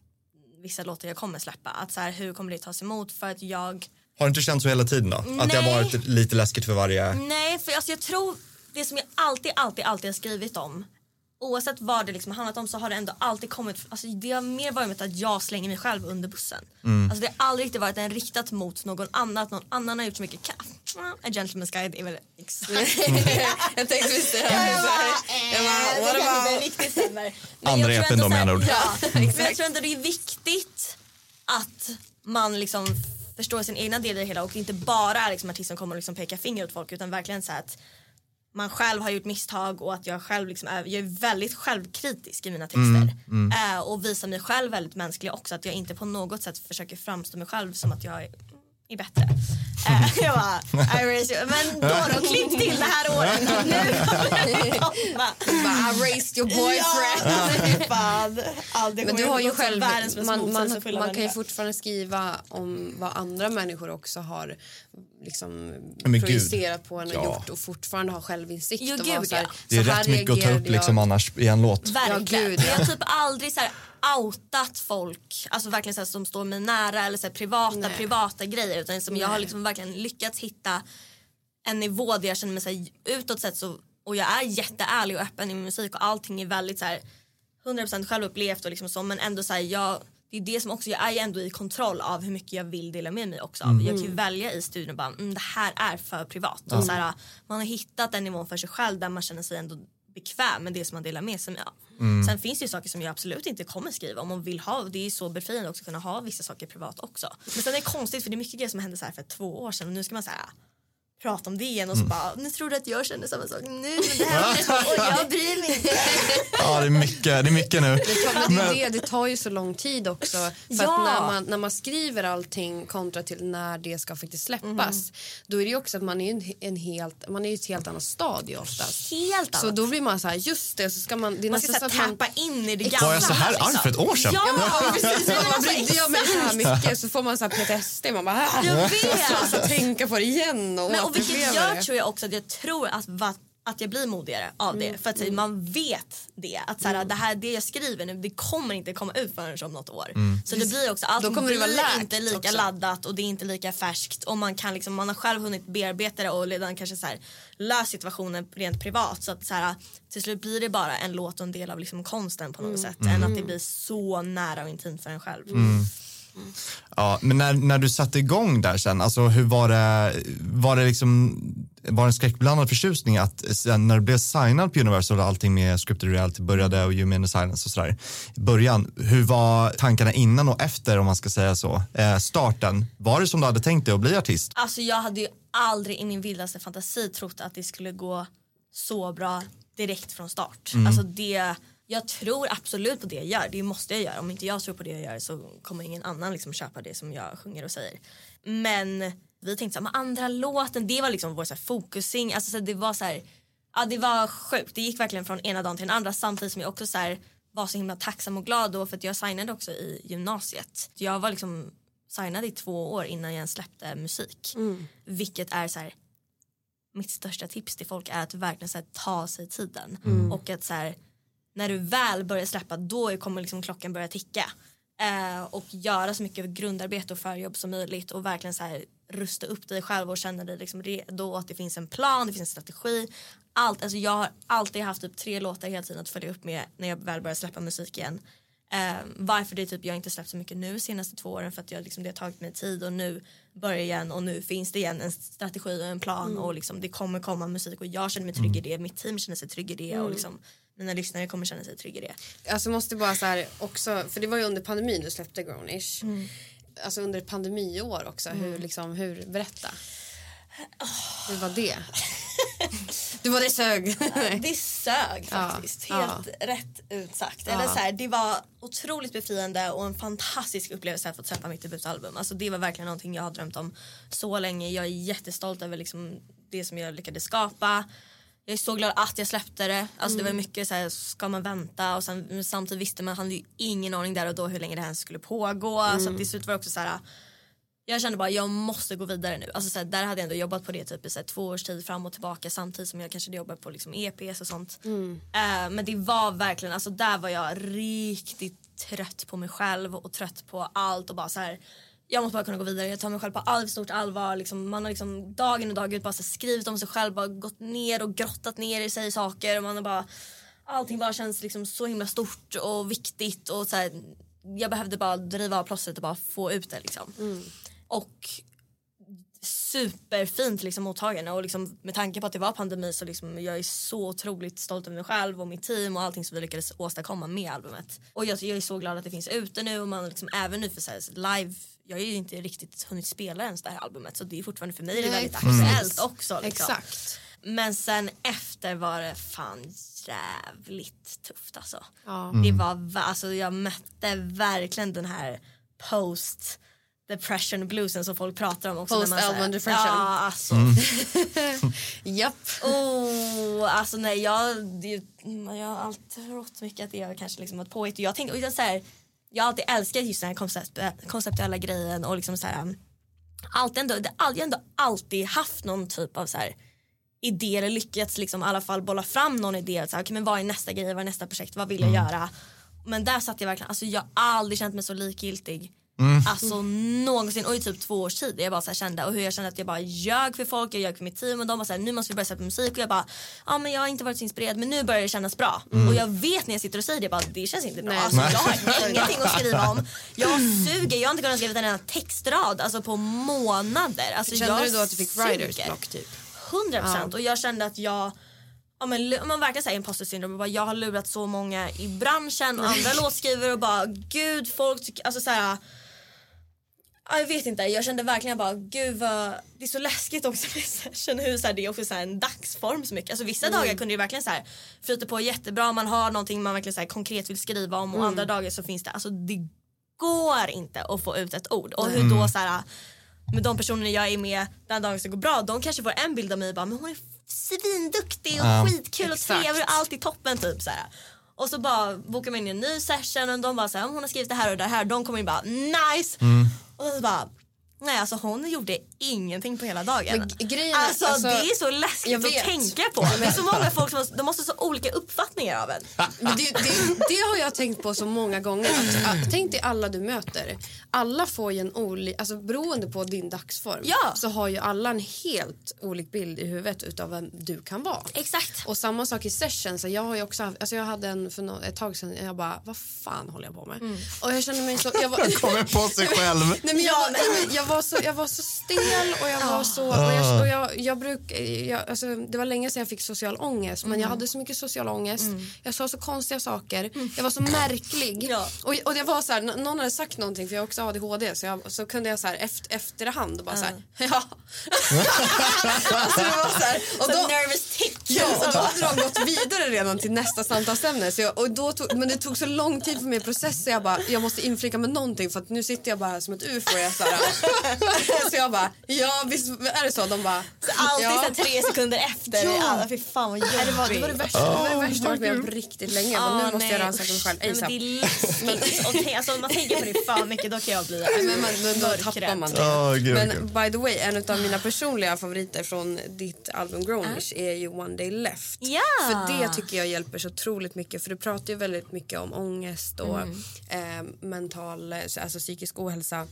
vissa låtar jag kommer släppa. Att, så här, hur kommer det tas emot? För att jag
Har du inte känt så hela tiden då? Att det har
Nej.
varit lite läskigt för varje...
Nej, för alltså jag tror det som jag alltid, alltid, alltid har skrivit om Oavsett vad det liksom har handlat om så har det ändå alltid kommit, alltså det har mer varit med att jag slänger mig själv under bussen. Alltså det har aldrig riktigt varit en riktat mot någon annan, att någon annan har gjort så mycket ka- A Gentleman's Guide är väl
jag tänkte visst det. Jag bara, what about...
Andra EPn då, med andra ord.
Ja, men jag tror ändå det är viktigt att man liksom förstår sin egna del i det hela och inte bara är liksom artist som kommer och liksom peka finger åt folk utan verkligen så att man själv har gjort misstag och att jag själv liksom är, jag är väldigt självkritisk i mina texter. Eh, och visar mig själv väldigt mänsklig också. Att jag inte på något sätt försöker framstå mig själv som att jag är bättre. Eh, jag bara, I raise you. Men då då, klipp till det här året. Nu kommer
I raised your boyfriend.
Ja, fan.
Men du har ju själv, man, man, man kan ju fortfarande skriva om vad andra människor också har liksom
Men gud.
projicerat på en och
Ja.
gjort och fortfarande ha självinsikt.
Jo,
och
gud,
så här,
ja.
Det är
så här
rätt mycket att ta upp liksom
jag.
annars i en låt.
Verkligen.
Ja, gud.
Jag har typ aldrig så här outat folk, alltså verkligen så här, som står mig nära eller så här, privata,
Nej.
privata grejer utan som jag har liksom verkligen lyckats hitta en nivå där jag känner mig så här, utåt sett så och jag är jätteärlig och öppen i min musik och allting är väldigt så här 100% självupplevt och liksom så men ändå så här, jag det är det som också, jag är ändå i kontroll av hur mycket jag vill dela med mig också av. Jag kan ju välja i studion och bara, mm, det här är för privat. Och så här, man har hittat en nivå för sig själv där man känner sig ändå bekväm med det som man delar med sig av. Sen finns det ju saker som jag absolut inte kommer skriva om man vill ha. Det är så befriande också att kunna ha vissa saker privat också. Men sen är det konstigt för det är mycket grejer som hände så här för två år sedan och nu ska man säga prata om det igen och så bara, nu tror du att jag känner samma sak nu men det här och jag bryr mig inte.
Ja, det är mycket, det är mycket nu.
Det, tar, men det, det, det tar ju så lång tid också. För
Ja.
att när man, när man skriver allting kontra till när det ska faktiskt släppas då är det ju också att man är en, en helt, man är i ett helt annat stadie oftast.
Helt
Så
annat.
då blir man så här, just det, så ska man... Det är
man ska så
så att man,
tappa in i det gamla.
Var jag så här arg för ett år sedan?
Ja,
Ja, precis. Man brydde jag mig så här mycket så får man så här PTSD. Man bara.
Jag vet.
Alltså, tänka på det igen och,
Men, och vilket gör
det.
tror jag också att jag tror att, att jag blir modigare av det. För att man vet det. Att så här, det här det jag skriver nu det kommer inte komma ut förrän om något år. Så det blir också, allting
kommer det
blir
läkt
inte lika
också.
laddat och det är inte lika färskt. Och man, kan liksom, man har själv hunnit bearbeta det och redan kanske så här, löst situationen rent privat. Så att så här, till slut blir det bara en låt och en del av liksom konsten på något sätt. Än att det blir så nära och intimt för en själv.
Ja, men när, när du satte igång där sen, alltså hur var det, var det liksom, var det en skräckblandad förtjusning att sen när du blev signad på Universal och allting med scripted reality började och You mean the silence och sådär i början, hur var tankarna innan och efter om man ska säga så, eh, starten, var det som du hade tänkt dig att bli artist?
Alltså jag hade ju aldrig i min vildaste fantasi trott att det skulle gå så bra direkt från start. Alltså det, jag tror absolut på det jag gör, det måste jag göra. Om inte jag tror på det jag gör så kommer ingen annan liksom köpa det som jag sjunger och säger. Men vi tänkte så här, men andra låten, det var liksom vår så här, focusing. Alltså så här, det var så här, ja det var sjukt. Det gick verkligen från ena dagen till den andra samtidigt som jag också så här, var så himla tacksam och glad då för att jag signade också i gymnasiet. Jag var liksom signad i två år innan jag ens släppte musik. Vilket är så här, mitt största tips till folk är att verkligen så här, ta sig tiden. Och att så här, när du väl börjar släppa då kommer liksom klockan börja ticka. Eh, och göra så mycket grundarbete och förjobb som möjligt och verkligen så här, rusta upp dig själv och känna dig liksom redo att det finns en plan, det finns en strategi. Allt, alltså jag har alltid haft typ tre låtar hela tiden att följa upp med när jag väl börjar släppa musik igen. Eh, varför det typ jag inte släppt så mycket nu senaste två åren för att jag, liksom, det har tagit mig tid och nu börjar igen och nu finns det igen en strategi och en plan och liksom, det kommer komma musik och jag känner mig trygg i det, mitt team känner sig trygg i det och liksom, mina lyssnare kommer känna sig trygga i det.
Alltså måste bara så här också, för det var ju under pandemin du släppte Grownish. Alltså under ett pandemiår också, hur liksom, hur, berätta. Hur var det? du var det sög.
Det sög
Ja,
faktiskt. Helt rätt utsagt. Eller så här, det var otroligt befriande och en fantastisk upplevelse att få släppa mitt debutalbum. Alltså, det var verkligen någonting jag har drömt om så länge. Jag är jättestolt över liksom, det som jag lyckades skapa. Jag är så glad att jag släppte det. Alltså, Det var mycket så här, ska man vänta? Och sen, samtidigt visste man, hade ju ingen aning där och då hur länge det här skulle pågå. Så att till slut var det också så här jag kände bara jag måste gå vidare nu. Alltså, så här, där hade jag ändå jobbat på det typ, i så här, två års tid fram och tillbaka samtidigt som jag kanske jobbat på liksom, EPs och sånt. Eh, men det var verkligen, alltså, där var jag riktigt trött på mig själv och trött på allt och bara så här. Jag måste bara kunna gå vidare, jag tar mig själv på alldeles stort allvar. Liksom, man har liksom dagen och dag ut bara skrivit om sig själv, bara gått ner och grottat ner i sig saker. Och man har bara, allting bara känns liksom så himla stort och viktigt. Och så här, jag behövde bara driva av plåstret och bara få ut det. Liksom. Och superfint liksom, mottagande och liksom, med tanke på att det var pandemi så liksom, jag är så otroligt stolt över mig själv och mitt team och allting som vi lyckades åstadkomma med albumet. Och jag, jag är så glad att det finns ute nu och man liksom, även nu för så här, live jag har ju inte riktigt hunnit spela ens det här albumet så det är fortfarande för mig det är
Nej,
väldigt aktuellt också. Liksom.
Exakt.
Men sen efter var det fan jävligt tufft alltså.
Ja.
Det var, va- alltså jag mötte verkligen den här post depression bluesen som folk pratar om också. när man säger-
depression.
Ja, alltså.
Japp.
Oh, alltså nej, jag, det, mm, jag har alltid trott mycket att det är kanske liksom ett påhitt. Jag, tänkte, och jag, så här, jag har alltid älskat just den här koncept, konceptuella grejen och liksom så här, um, alltid ändå, jag har ändå alltid haft någon typ av så här, idé eller lyckats liksom, i alla fall bolla fram någon idé. Så här, okay, men vad är nästa grej, vad är nästa projekt, vad vill jag göra? Men där satt jag verkligen, alltså jag har aldrig känt mig så likgiltig. Alltså någonsin. Och i typ två års tid jag bara så här kände och hur jag kände att jag bara ljög för folk, jag ljög för mitt team och de var såhär nu måste vi börja sätta musik. Och jag bara ja men jag har inte varit så inspirerad men nu börjar det kännas bra. Och jag vet när jag sitter och säger det bara det känns inte bra.
Nej.
alltså, jag har ingenting att skriva om. Jag suger, jag har inte kunnat skriva en enda textrad alltså på månader. Alltså,
Kände
jag
du då att du fick writers block typ?
100 procent. Och jag kände att jag Ja, men, man verkligen säger imposter syndrome. och Bara, jag har lurat så många i branschen och andra låtskrivare och bara gud folk tycker, alltså såhär Ja, jag vet inte, jag kände verkligen bara gud vad, det är så läskigt också med session hur så här, det är också så här, en dagsform så mycket. Alltså vissa dagar kunde det verkligen så här, flyta på jättebra, man har någonting man verkligen så här, konkret vill skriva om och andra dagar så finns det, alltså det går inte att få ut ett ord. Och hur då så här, med de personer jag är med den dagen ska gå bra, de kanske får en bild av mig bara men hon är svinduktig och
Ja.
skitkul och trevlig och allt i toppen typ så här. Och så bara bokar man in en ny session och de bara så här, hon har skrivit det här och det här. De kommer in bara nice. Och så bara nej alltså hon gjorde ingenting på hela dagen.
Grejen är-
alltså,
alltså,
det är så läskigt
jag
att tänka på. Det är så många folk som har, de måste ha så olika uppfattningar av en.
Men det, det, det har jag tänkt på så många gånger. Att, att, tänk dig alla du möter. Alla får ju en olik, alltså beroende på din dagsform
Ja.
så har ju alla en helt olik bild i huvudet utav vem du kan vara.
Exakt.
Och samma sak i session. Så jag har ju också haft, alltså jag hade en för nå- ett tag sedan, jag bara, vad fan håller jag på med?
Mm.
Och jag kände mig så, jag var,
Kommer på sig själv.
Nej, men jag, nej, men jag, var så, jag var så stel och jag var så... Och jag, och jag, jag bruk, jag, alltså, det var länge sedan jag fick social ångest men jag hade så mycket social ångest. Jag sa så konstiga saker. Jag var så märklig.
Ja.
Och, och det var så här, någon hade sagt någonting för jag har också ADHD så, jag, så kunde jag så här efter, efterhand bara så här, ja. alltså, det var så här, och
Så
då,
nervous tick.
Ja, och då hade de gått vidare redan till nästa samtalsämne. Så jag, och då tog, men det tog så lång tid för mig att processa. Jag bara, jag måste inflika med någonting för att nu sitter jag bara här som ett ufo. Jag så, här, så jag bara, ja visst är det så? De bara,
Så alltid
ja.
så tre sekunder efter.
Ja.
Ja. Fy fan vad jobbigt.
Det, var, det var det värsta, det var det värsta jag varit med om på riktigt länge. Jag bara, nu måste jag
nej,
rannsaka mig själv.
Nej, men det är läskigt. Tänk- alltså, om man tänker på det för mycket då kan jag bli
Men, man, men då
mörkrädd.
tappar man det.
Åh, gud,
men
gud.
by the way, en av mina personliga favoriter från ditt album Grownish är ju One Day Left.
Ja.
För det tycker jag hjälper så otroligt mycket. För du pratar ju väldigt mycket om ångest och eh, mental, alltså psykisk ohälsa. Eh,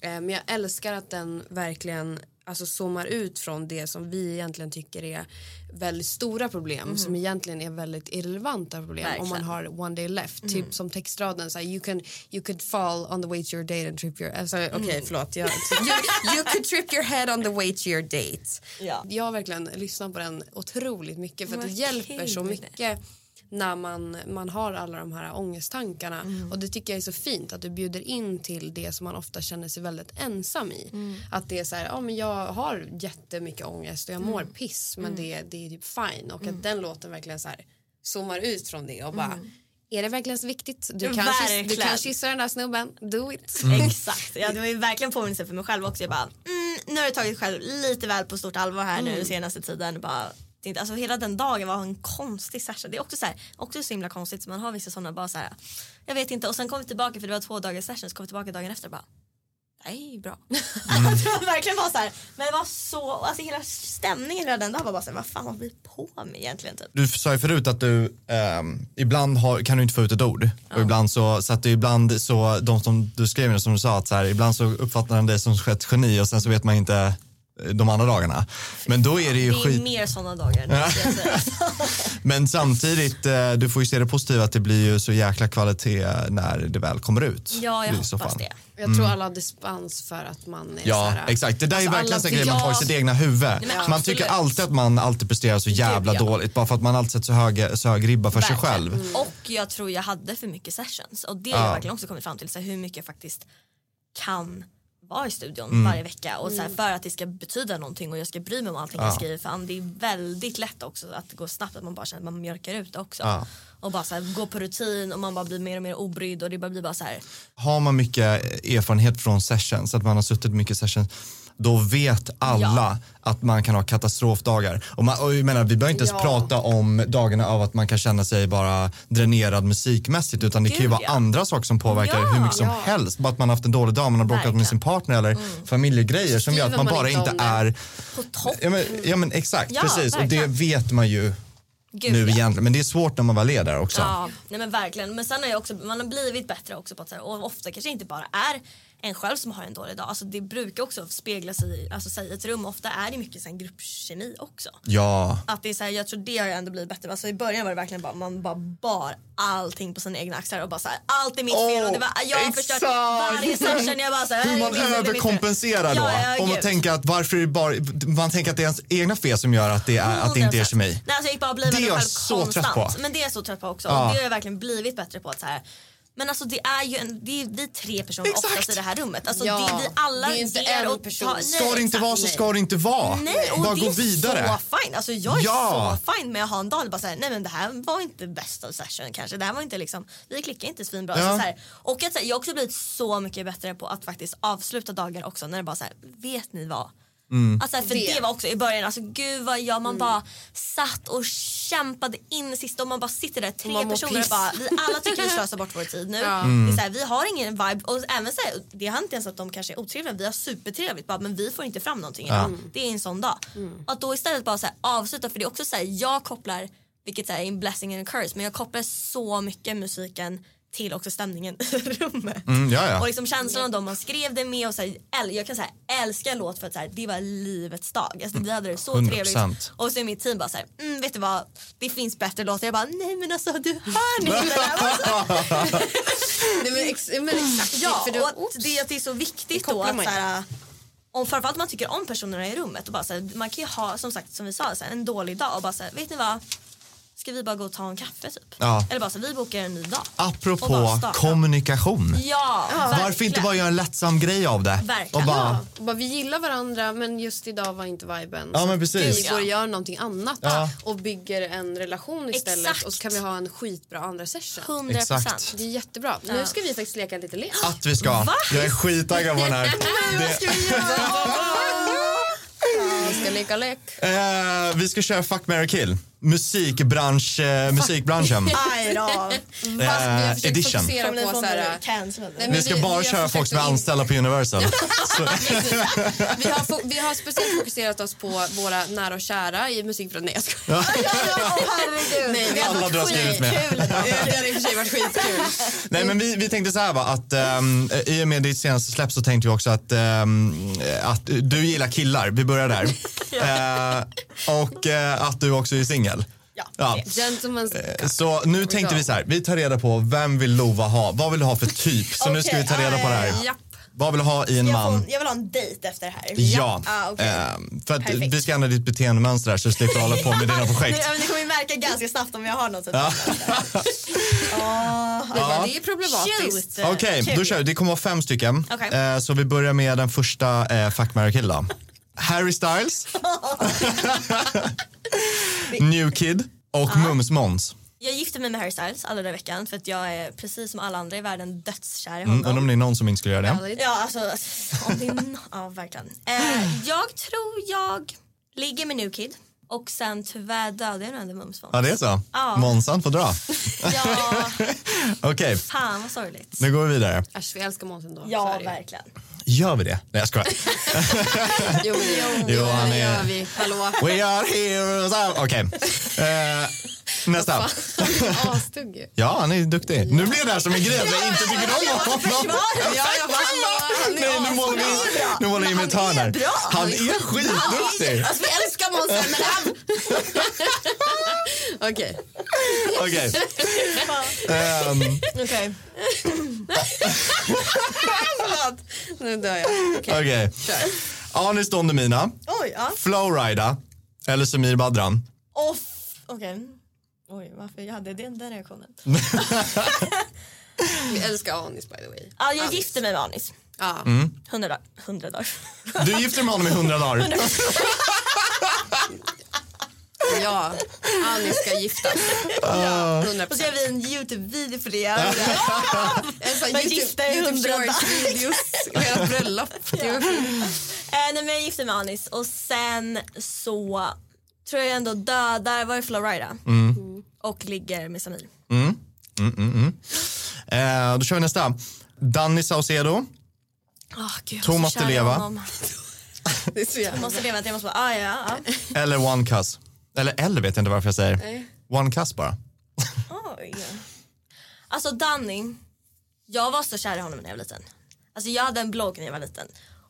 men jag älskar att den verkligen alltså zoomar ut från det som vi egentligen tycker är väldigt stora problem som egentligen är väldigt irrelevanta problem om man
Verkligen.
har one day left. Typ som textraden så här, you, can, you could fall on the way to your date and trip your... Alltså, Okej, förlåt. Jag, you, you could trip your head on the way to your date.
Ja.
Jag har verkligen lyssnat på den otroligt mycket för att det hjälper så mycket när man, man har alla de här ångesttankarna.
Mm.
Och det tycker jag är så fint att du bjuder in till det som man ofta känner sig väldigt ensam i.
Mm.
Att det är så här, ja men jag har jättemycket ångest och jag mår
Mm.
piss men det, det är typ fine. Och att den låten verkligen så här zoomar ut från det och bara är det verkligen så viktigt? Du kan, du
Mm.
Kan kyssa den där snubben, do it.
Exakt. Ja, det var ju verkligen påminnelse för mig själv också. Jag bara, mm, nu har jag tagit själv lite väl på stort allvar här nu senaste tiden. Bara, tänkte, alltså, hela den dagen var en konstig session. Det är också så, här, också så himla konstigt. Så man har vissa sådana bara så här, jag vet inte. Och sen kom vi tillbaka för det var två dagars session. Så kom vi tillbaka dagen efter och bara, ju bra. Alltså, det var verkligen bara så här, men det var så, alltså hela stämningen hela den dagen var bara så här, vad fan håller vi på med egentligen typ.
Du sa ju förut att du ehm, ibland har, kan du inte få ut ett ord. Och ibland så, så att du ibland så, de som du skrev som du sa att så här, ibland så uppfattar de dig som ett geni och sen så vet man inte eh, de andra dagarna. Men då är det ju
Det är
skit.
mer sådana dagar.
Men samtidigt, eh, du får ju se det positiva att det blir ju så jäkla kvalitet när det väl kommer ut.
Ja, jag hoppas det.
Jag tror alla har dispens för att man är
Ja,
så här,
exakt. Det där är ju
Alltså,
verkligen
alla
en grej man har i
ja.
sitt egna huvud.
men
man
absolut.
tycker alltid att man alltid presterar så jävla
Gud, ja.
dåligt bara för att man alltid sätter så hög, så hög ribba för sig
Verkligen.
själv.
Och jag tror jag hade för mycket sessions och det har jag verkligen också kommit fram till så här, hur mycket jag faktiskt kan vara i studion
Mm.
varje vecka och så här, för att det ska betyda någonting och jag ska bry mig om allting jag skriver för det är väldigt lätt också att det går snabbt att man bara känner att man mjölkar ut det också.
Ja.
och bara så här, gå på rutin och man bara blir mer och mer obrydd och det bara blir bara så här.
Har man mycket erfarenhet från sessions, att man har suttit mycket sessions, då vet alla att man kan ha katastrofdagar. Och, man, och jag menar, vi behöver inte ens
Ja.
prata om dagarna av att man kan känna sig bara dränerad musikmässigt utan det kan ju
Gud,
vara
ja.
andra saker som påverkar
Ja.
hur mycket som
Ja.
helst. Bara att man har haft en dålig dag, man har bråkat med
Verkligen.
sin partner eller familjegrejer som gör att man
man
bara
inte
är
På topp.
Ja men, ja, men exakt,
Ja,
precis. Och det
verkligen.
vet man ju
Gud,
nu
ja.
egentligen. Men det är svårt när man väl är där också.
Ja, nej men verkligen. Men sen har jag också, man har blivit bättre också på att så här, och ofta kanske inte bara är en själv som har en dålig dag. Alltså det brukar också spegla sig, alltså sig i ett rum. Ofta är det mycket här, gruppkemi också.
Ja.
Att det är så här, jag tror det har ändå blivit bättre. Alltså I början var det verkligen bara man bara bar allting på sina egna axlar och bara så här, allt är mitt fel och det var, jag har förstört varje session. Jag bara så här,
Hur man överkompenserar då.
Ja, ja,
om man tänker att varför är det bara, man tänker att det är ens egna fel som gör att det, är, att det inte är
100%.
kemi.
Nej, alltså jag gick bara och
Det är jag så
konstant.
trött på.
Men det är jag så trött på också.
Ja.
Och det har jag verkligen blivit bättre på. att så här, men alltså det är ju en, det är vi tre personer
Exakt.
oftast i det här rummet. Alltså
Ja,
det är vi alla
det är inte
ger
en
och
person.
tar-
Ska det inte vara så
nej.
ska det inte vara.
Nej, och
Bara
det
gå
är
vidare.
så fine. Alltså jag är
Ja.
så fine med att ha en dag bara säga nej men det här var inte bästa session kanske. Det här var inte liksom, vi klickar inte svinbra.
Ja.
Så, så här, och att, så här, jag har också blivit så mycket bättre på att faktiskt avsluta dagar också när det bara så här, vet ni vad?
Mm.
Alltså, för det.
Det.
var också i början, alltså gud vad jag, man bara satt och kämpade in i sista och man bara sitter där tre personer och bara, vi alla tycker vi slösar bort vår tid nu.
Ja.
Mm.
Det är så här, vi har ingen vibe och även så här, det har inte ens att de kanske är otrevliga, vi har supertrevligt bara, men vi får inte fram någonting idag. Det är en sån dag. Att då istället bara så här, avsluta för det är också så här, jag kopplar, vilket så här, är en blessing and a curse, men jag kopplar så mycket musiken till också stämningen i rummet.
Mm, ja, ja.
Och liksom känslan av dem man skrev det med och så här, jag kan säga älska en låt för att så här, det var livets dag. Alltså, vi hade det så
100%.
trevligt. Och så är mitt team bara så här, mm, vet du vad, det finns bättre låtar. Jag bara, nej men alltså du hör ni det där? Alltså,
Nej, men, ex, men exakt.
ja,
för du,
och att det, att det är så viktigt då att så här, om framförallt man tycker om personerna i rummet och bara så här, man kan ju ha som sagt som vi sa så här, en dålig dag och bara så här, vet ni vad? Ska vi bara gå och ta en kaffe typ?
Ja.
Eller bara så vi bokar en ny dag.
Apropå kommunikation.
Ja,
Varför inte bara göra en lättsam grej av det?
Verkligen.
Och bara,
ja, och bara, vi gillar varandra men just idag var inte viben.
Ja, men precis.
Vi går och gör någonting annat
Ja.
och bygger en relation istället
Exakt.
och så kan vi ha en skitbra andra session.
100
Exakt.
procent.
Det är jättebra. Nu ska vi faktiskt leka en liten lek.
att vi ska.
Va?
Jag är skittaggad på den här. Det,
Vi ska leka lek.
eh, vi ska köra Fuck, marry, kill. Musikbransch, eh, musikbranschen.
Aj då.
Fast vi har
Eh, edition.
fokusera
ni
på
få
så här,
mig cancelled?
Nej, men
Vi ska
vi-
bara
vi har
köra folk
försökt
som är
att in-
anställda på Universal. Så,
vi, har fo- vi har speciellt fokuserat oss på våra nära och kära i musikbranschen. Nej, jag skojar.
herregud.
Nej, vi har
Alla du har skrivit med.
Skitkul.
Det hade i och för sig varit skitkul.
Nej, men vi, vi tänkte så här va, att um, i och med ditt senaste släpp så tänkte vi också att, ehm, att du gillar killar. Vi börjar där. Eh, och eh, att du också är singel.
Ja,
Eh, Så nu tänkte vi så här, vi tar reda på vem vill Lova ha? Vad vill du ha för typ? Så nu ska vi ta reda på det här.
Japp.
Vad vill du ha i en
Jag,
man?
får, jag vill ha en dejt efter det här.
Ja,
Ah, okej.
Ehm, för att
Perfekt.
vi ska ändra ditt beteendemönster här så du slipper hålla på med dina
Ni,
projekt.
men ni kommer ju märka ganska snabbt om jag har något. Typ.
Ja.
Det, är problematiskt.
Okej,
Kul.
då kör vi. Det kommer vara fem stycken.
Okej.
Eh, så vi börjar med den första eh, Fuck, marry, kill då. Harry Styles. New Kid och Mums Måns.
Jag gifte mig med Harry Styles alla i veckan för att jag är precis som alla andra i världen dödskär i
Mm,
honom.
undrar om det är någon som inte skulle göra det.
Ja, alltså, om det är no- ja, verkligen. Eh, jag tror jag ligger med New Kid och sen tyvärr dödade jag nog ändå Mums
Ja, det är så?
Ja.
Månsan får dra.
Ja,
Okej,
fan vad sorgligt.
nu går vi vidare.
Äsch, vi älskar Måns ändå.
Ja, verkligen.
Gör vi det? Nej, jag skojar.
Jo, gör vi.
Jo, han är-
gör vi. Hallå.
We are heroes. Okej. Eh, nästa.
Astugg.
Ja, han är duktig. Nu blir det här som en grej att jag inte tycker om honom.
Ja, ja,
Nej, nu målar vi, nu målar vi in ett hörn här. Han är skitduktig.
Alltså, vi älskar Måns Zelmerlöw. Okej.
Okej. Ehm,
Okej.
Förlåt. Nu dör jag. Okej,
Okej.
kör.
Anis Don Demina,
ja.
Flowrida eller Samir Badran.
Off. Okej. Oj, varför jag hade den, den reaktionen.
Vi älskar Anis by the way.
Ja, jag
Anis.
gifte mig med Anis.
Ja.
Hundra dagar. Hundra dagar.
Du gifter dig med honom i hundra dagar.
Ja, Anis ska giftas.
Ah.
100
Och så gör vi en Youtube-video för det.
En sån
Men
YouTube,
gifta i
YouTube
hundra
Shorts-videos. Ert bröllop. Var fint.
Eh, nej, men jag gifte mig med Anis och sen så tror jag ändå dödar, var det Florida? Och ligger med Samir.
Mm, mm, mm. Eh, då kör vi nästa. Danny Saucedo.
Oh, Gud, jag
Tom
var så
måste
kär i
leva.
honom.
Det är så
Jag
jävla...
måste leva, att jag måste bara, ah, ja, ja.
Eller One Cuss. Eller eller vet jag inte varför jag säger.
Nej.
One Cuss bara.
Oj. Alltså Danny, jag var så kär i honom när jag var liten. Alltså jag hade en blogg när jag var liten.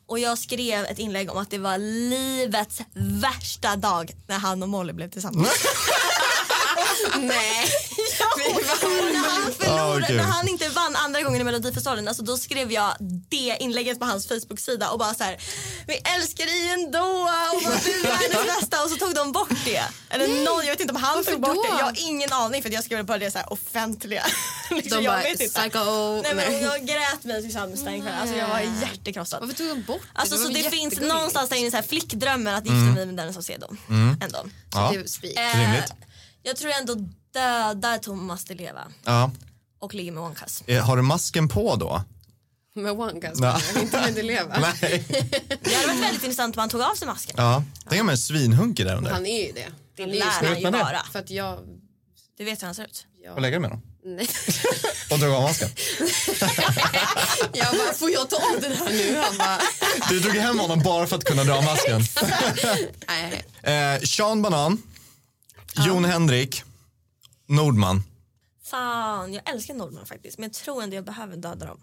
Och jag skrev ett inlägg om att det var livets värsta dag när han och Molly blev tillsammans.
Nej.
Och när han förlorade,
Åh, gud.
när han inte vann andra gången i Melodifestivalen, alltså då skrev jag det inlägget på hans Facebook-sida och bara så här, vi älskar dig ändå och du är världens bästa och så tog de bort det. Eller någon, jag vet inte om han
Varför
tog bort
då?
det, jag har ingen aning för att jag skrev bara det så här offentliga. liksom,
De
jag
bara,
vet inte.
psycho.
Nej, men
Nej.
jag grät mig till den kvällen, alltså jag var hjärtekrossad.
Varför tog de bort det?
Alltså,
var
så det finns någonstans där inne så här flickdrömmen att gifta mig med den som ser dem. Ändå.
Ja.
Det är spik.
Eh,
Rimligt.
Jag tror ändå dödar Thomas Di Leva
Ja.
och ligger med Cuss.
Eh, Har du masken på då?
Med gas,
Ja.
inte med Deleva.
Nej.
Det hade varit väldigt intressant om han tog av sig masken.
Ja. Tänk om en svinhunkig där under.
Han är ju det.
Det
Han är ju
lär han ju
det?
vara.
För att jag...
Du vet hur han ser ut.
Och lägga dig med dem.
Nej.
Och dra av masken.
Jag bara, får jag ta av den här nu? Han bara,
Du drog hem honom bara för att kunna dra av masken.
nej.
Eh, Sean Banan. Jon Henrik. Nordman.
Fan, jag älskar Nordman faktiskt. Men jag tror ändå jag behöver döda dem.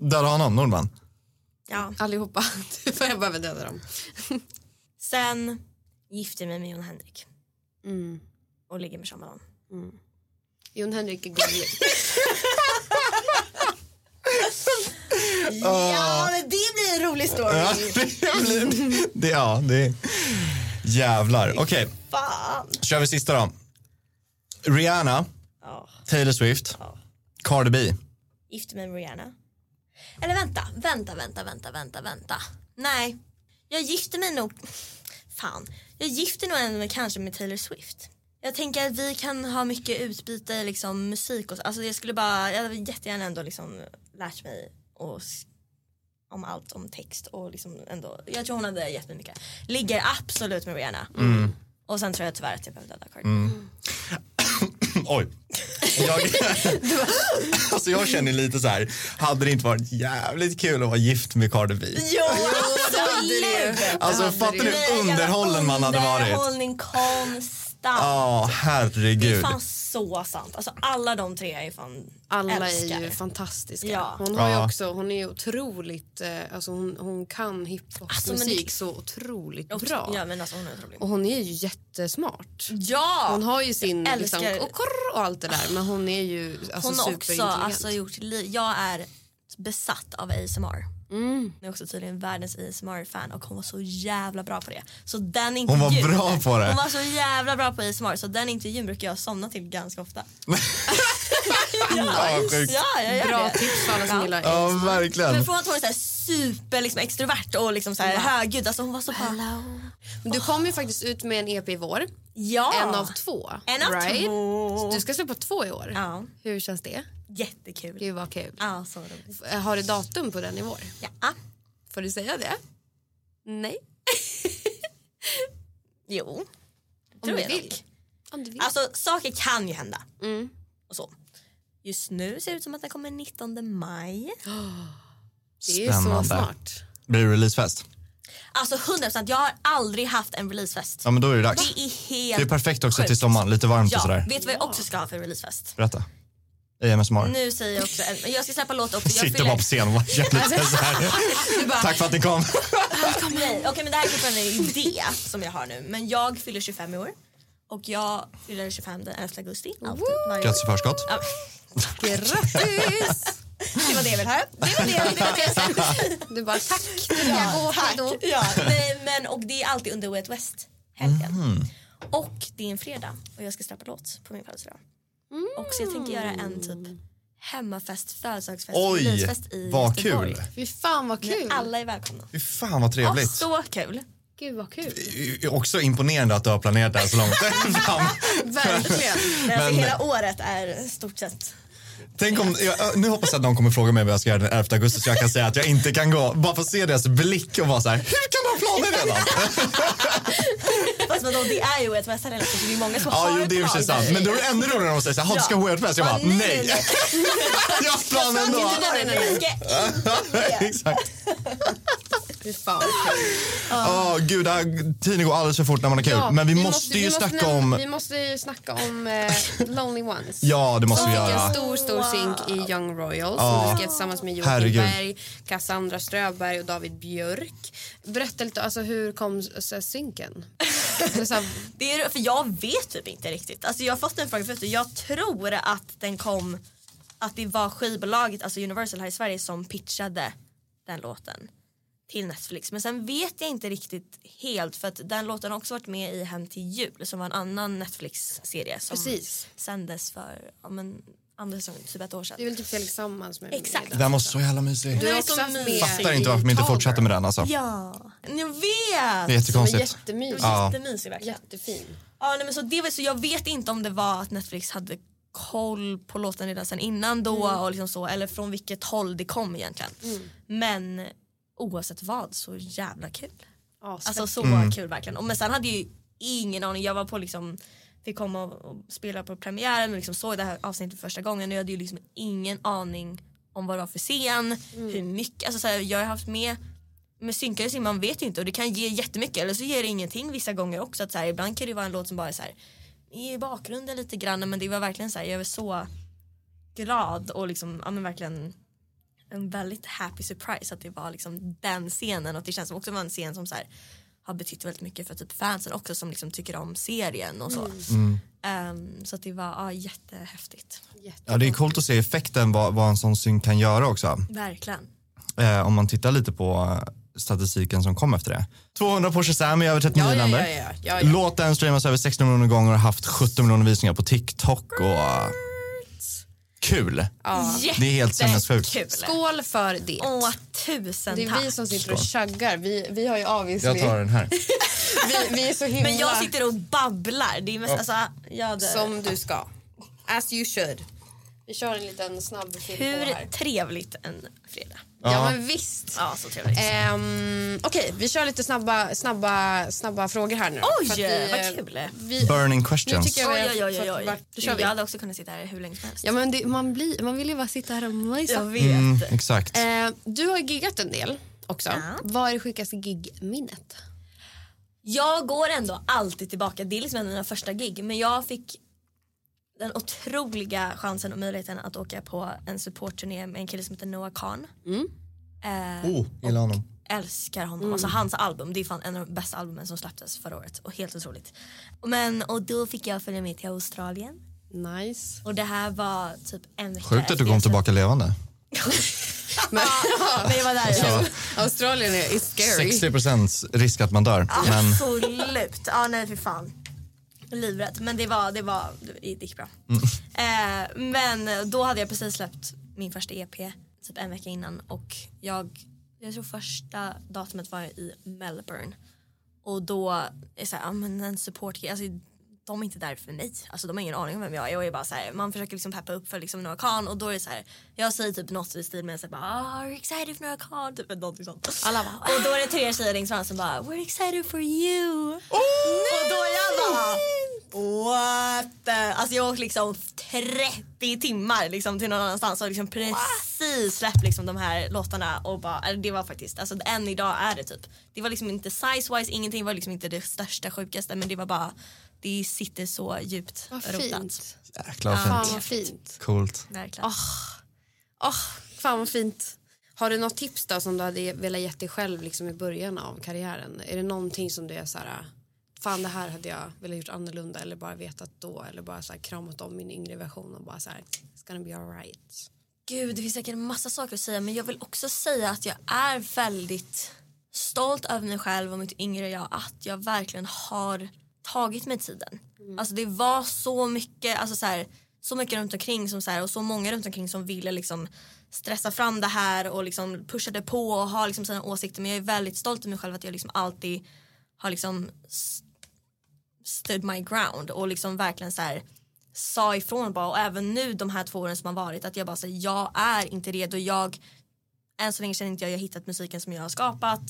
Döda honom, Nordman.
Ja.
Allihopa. Jag behöver döda dem.
Sen gifter jag mig med Jon Henrik.
Mm.
Och ligger med Sean Banan.
Jon Henrik är gullig.
Ja, men det blir en rolig story.
Ja, det blir... Det, ja, det... Jävlar. Okej,
Fan.
kör vi sista då. Rihanna.
Ja.
Taylor Swift.
Ja.
Cardi B.
Gifter mig med Rihanna. Eller vänta, vänta, vänta, vänta, vänta, vänta. Nej, jag gifter mig nog... Fan, jag gifter nog ändå med, kanske med Taylor Swift. Jag tänker att vi kan ha mycket utbyte i liksom musik och så. Alltså jag skulle bara, jag hade jättegärna ändå liksom lärt mig och s- om allt om text och liksom ändå, jag tror hon hade gett mig mycket. Ligger absolut med Rihanna. Och sen tror jag tyvärr att jag behöver döda Cardi.
Oj. Jag, alltså jag känner lite så här, hade det inte varit jävligt kul att vara gift med Cardi B?
Jo!
Alltså
hade
fattar du hur underhållen man hade varit?
Underhållning konstant.
Ja,
Det är
herregud.
fan så sant. Alltså alla de tre är fan
Alla
älskar.
är ju fantastiska.
Ja.
Hon, har ju
Ja.
också, hon är otroligt... Eh, alltså hon, hon kan hiphopmusik
Alltså, det-
så otroligt bra.
Ja men alltså hon är otrolig.
Och hon är ju jättesmart.
Ja!
Hon har ju sin
Jag
liksom, och, korr och allt det där men hon är ju alltså,
hon har också alltså, gjort Jag är besatt av ASMR.
Mm.
Jag är också tydligen världens ASMR-fan och hon var så jävla bra på det. Så den
Hon var
intervjun,
bra på det.
Hon var så jävla bra på ASMR så den intervjun brukar jag somna till ganska ofta.
Ja.
Ja, jag gör
Bra
det.
tips för alla som
Ja.
gillar
Ja,
ASMR.
verkligen.
Men från att hon är så här super liksom, extrovert och liksom så här, högljudd, alltså hon var så.
Men Du kommer ju faktiskt ut med en EP i vår.
Ja!
En av två.
En av
right?
två.
Du ska släppa två i år.
Ja,
Hur känns det?
Jättekul.
Gud vad kul.
Ja, så roligt.
Har du datum på den i vår?
Ja.
Får du säga det? Nej.
Jo,
Om
tror
du vill. Om du vill.
Alltså saker kan ju hända.
Mm.
Och så. Just nu ser det ut som att den kommer 19 maj.
det är så smart.
Blir det releasefest?
Alltså 100% jag har aldrig haft en releasefest.
Ja men då är det dags.
Det är helt
Det är perfekt också
sjukt.
till sommaren, lite varmt och
Ja,
sådär.
vet du vad jag också ska ha för releasefest?
Berätta. AMSMR.
Nu säger jag också, en, jag ska släppa låt också. Jag
Sitter bara på scen och var jävligt så här. Tack för att ni kom.
Nej, okej men det här är fortfarande en idé som jag har nu. Men jag fyller 25 i år. Och jag fyller 25 den 11 augusti. År.
Grattis i förskott.
Ja,
Grattis!
det var det jag ville höra. Det var det, det, var det jag sa.
Du bara tack, nu ska jag gå.
Tack.
Då.
Ja, nej, men, och det är alltid under Way West helgen.
Mhm.
Och det är en fredag och jag ska släppa låt på min födelsedag. Och så jag tänker göra en typ hemmafest, födelsedagsfest,
Oj,
releasefest i
vad
Göteborg.
kul.
Fy fan vad kul.
Alla är välkomna.
Fy fan vad
Och
trevligt.
så kul.
Gud vad kul.
Det är Också imponerande att du har planerat det här så långt fram.
Verkligen.
Nej, alltså,
Men-
hela året är stort sett.
Tänk om, jag, nu hoppas jag att någon kommer fråga mig vad jag ska göra den 11 augusti så jag kan säga att jag inte kan gå. Bara för att se deras blick och vara så här, hur kan du ha planer redan?
Fast vadå, det är ju ett mässa redan så det är många som
Ja,
har
jo, det är
planer.
sant. Men då är det ännu roligare om de säger så här, "Ha, du ska
Ja.
gå helt fest. Jag bara,
Ja, nej,
Jag har planer ändå.
Fy fan kul.
Åh gud, det här, tiden går alldeles för fort när man har kul.
Ja,
Men vi, måste ju
vi
snacka om...
Vi måste ju snacka om eh, Lonely Ones.
Ja, det måste
Som
vi
fick en
göra.
stor, stor synk i Young Royals
Ja.
som du skrev tillsammans med Joakim
Herregud.
Berg, Cassandra Ströberg och David Björk. Berätta lite, alltså hur kom så här, synken? Eller så här,
Det är, för jag vet typ inte riktigt. Alltså jag har fått en fråga förut och jag tror att den kom att det var skivbolaget, alltså Universal här i Sverige som pitchade den låten till Netflix. Men sen vet jag inte riktigt helt för att den låten har också varit med i Hem till jul som var en annan Netflix-serie som
Precis.
sändes för ja, men, andra säsongen, typ ett år sedan.
det är väl typ Felix Sammans med
Exakt.
med den.
Den var så jävla mysig.
Du
är
också
mysig.
Fattar inte varför de inte fortsatte med den alltså.
Ja, jag vet!
Det är
Som är
jättekonstigt.
jättemysig.
Ja.
Jättemysig verkligen.
Jättefin.
Ja, nej, men så, det var, så jag vet inte om det var att Netflix hade koll på låten redan sen innan då och liksom så, eller från vilket håll det kom egentligen. Men oavsett vad så jävla kul.
Ja,
Alltså så
Mm.
kul verkligen. Och, men sen hade jag ju ingen aning, jag var på liksom fick komma och, spela på premiären och liksom såg det här avsnittet för första gången och jag hade ju liksom ingen aning om vad det var för scen, hur mycket, alltså så här, jag har haft med med synkade sim, man vet ju inte och det kan ge jättemycket eller så ger det ingenting vissa gånger också. Att så här, ibland kan det vara en låt som bara är så här, i bakgrunden lite grann men det var verkligen så här, jag var så glad och liksom, ja men verkligen en väldigt happy surprise att det var liksom den scenen och det känns som också var en scen som så här, har betytt väldigt mycket för typ fansen också som liksom tycker om serien och så. Ehm, så att det var ja, jättehäftigt.
Ja, det är coolt att se effekten vad, vad en sån synk kan göra också.
Verkligen.
Eh, om man tittar lite på eh, statistiken som kom efter det. 200 på Shazam i över 39
Ja, ja,
länder.
ja, ja, ja, ja.
Låten streamas över 16 miljoner gånger och har haft 17 miljoner visningar på TikTok. Och, eh, kul.
Ja.
Det är helt sinnessjukt.
Skål för det.
Åh, tusen
det är
tack.
vi som sitter och chuggar. Vi, vi har ju obviously...
Jag tar den här.
vi, vi är så himla
Men jag sitter och babblar. Det är mest, alltså, jag
som du ska. As you should. Vi kör en liten snabb film på
Hur
här.
trevligt en fredag.
Ja,
Ja.
men visst.
Ja, så trevligt.
Ehm, Okej, vi kör lite snabba, snabba, snabba frågor här nu.
Oj,
För att vi,
vad
eh,
kul.
Vi,
Burning
nu
questions.
tycker jag
Oj, oj, oj, oj,
vart- Då kör
Jag
vi.
hade också kunnat sitta här hur länge som helst.
Ja, men det, man, blir, man vill ju bara sitta här och mysa.
Jag vet.
Mm, exakt.
Eh, du har giggat en del också.
Ja.
Vad är det sjukaste gigminnet?
Jag går ändå alltid tillbaka. Det är liksom en av mina första gig. Men jag fick den otroliga chansen och möjligheten att åka på en supportturné med en kille som heter Noah Khan. Eh,
Oh, gillar honom.
älskar honom. Alltså hans album, det är fan en av de bästa albumen som släpptes förra året. Och helt otroligt. Men, och då fick jag följa med till Australien.
Nice.
Och det här var typ en vecka
Sjukt att du kom tillbaka levande.
Men,
Men jag var där.
Australien är scary.
60 risk att man dör. Men
Absolut. Ja, nej för fan. Livrädd. Men det var, det var, det gick bra. Eh, men då hade jag precis släppt min första EP typ en vecka innan och jag, jag tror första datumet var i Melbourne. Och då är det så här, ja men en support alltså de är inte där för mig. Alltså de har ingen aning om vem jag är. Jag är bara så här, man försöker liksom peppa upp för liksom Noah Khan och då är det så här, jag säger typ något i stil med så här, bara, ah, are you excited for Noah Khan? Typ någonting sånt.
Alla bara,
Och då är det tre tjejer längst fram som bara We're excited for you. och då är jag bara What the? Alltså jag åkte liksom 30 timmar liksom till någon annanstans och liksom precis släppt liksom de här låtarna och bara, det var faktiskt, alltså än idag är det typ. Det var liksom inte size-wise, ingenting var liksom inte det största sjukaste men det var bara, det sitter så djupt
vad
rotat.
fint.
jäklar vad
Fan
fint.
vad fint.
Coolt.
Verkligen.
Åh, fan vad fint. Har du något tips då som du hade velat ge dig själv liksom i början av karriären? Är det någonting som du är så här, fan det här hade jag velat gjort annorlunda eller bara vetat då eller bara så här kramat om min yngre version och bara så här, it's gonna be alright.
Gud, det finns säkert en massa saker att säga men jag vill också säga att jag är väldigt stolt över mig själv och mitt yngre jag att jag verkligen har tagit mig tiden. Alltså det var så mycket, alltså så, här, så mycket runt omkring som så här, och så många runt omkring som ville liksom stressa fram det här och liksom pushade på och ha liksom sina åsikter men jag är väldigt stolt över mig själv att jag liksom alltid har liksom s- stood my ground och liksom verkligen så här sa ifrån bara. Och även nu de här två åren som har varit att jag bara säger jag är inte redo, jag än så länge känner inte jag jag har hittat musiken som jag har skapat.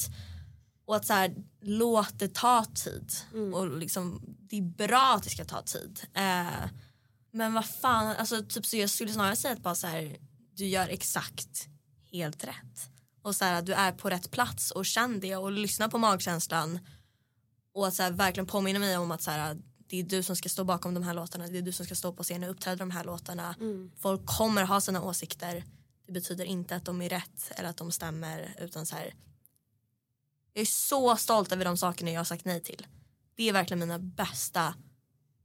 Och att så här, låt det ta tid. Och liksom det är bra att det ska ta tid. Eh, men vad fan, alltså typ så jag skulle snarare säga att bara så här, du gör exakt helt rätt. Och så här, att du är på rätt plats och känn det och lyssna på magkänslan och att så här, verkligen påminna mig om att så här, det är du som ska stå bakom de här låtarna, det är du som ska stå på scenen och uppträda de här låtarna. Folk kommer ha sina åsikter. Det betyder inte att de är rätt eller att de stämmer utan så här. Jag är så stolt över de sakerna jag har sagt nej till. Det är verkligen mina bästa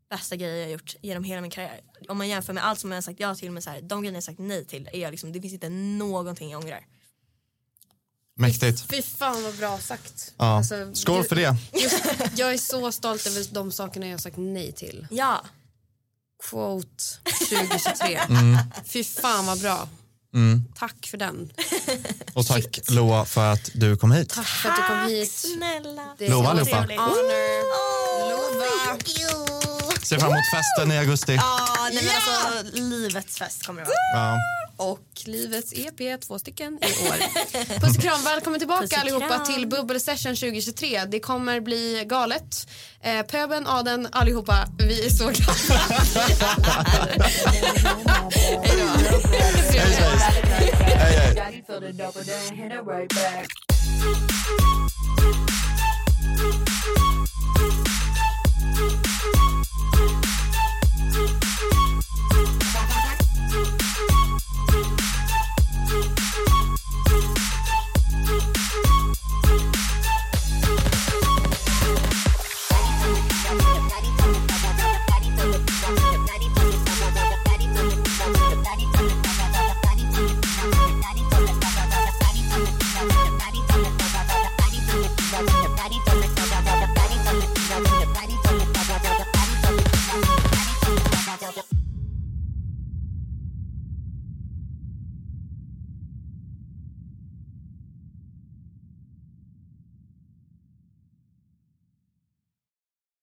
bästa grejer jag har gjort genom hela min karriär. Om man jämför med allt som jag har sagt ja till med så här, de grejerna jag har sagt nej till är jag liksom, det finns inte någonting jag ångrar.
Mäktigt.
Fy fan vad bra sagt.
Ja.
Alltså,
Skål för det.
Just, jag är så stolt över de sakerna jag har sagt nej till.
Ja,
Quote 2023. Fy fan vad bra. Tack för den.
Och tack Loa för att du kom hit.
Tack för att du kom hit.
snälla.
Det är
Lova
så
allihopa.
Honor. Lova.
Ser fram emot festen i augusti.
Ja, nej, men alltså livets fest kommer det vara.
Ja.
Och livets EP, två stycken i år. Puss och kram, välkommen tillbaka
Puss och
allihopa till Bubbel Session 2023. Det kommer bli galet. Eh, pöben, adeln, allihopa. Vi är så glada. Hej då.
Hej svejs. Hej hej.
Daddy filled it up and then hit it right back.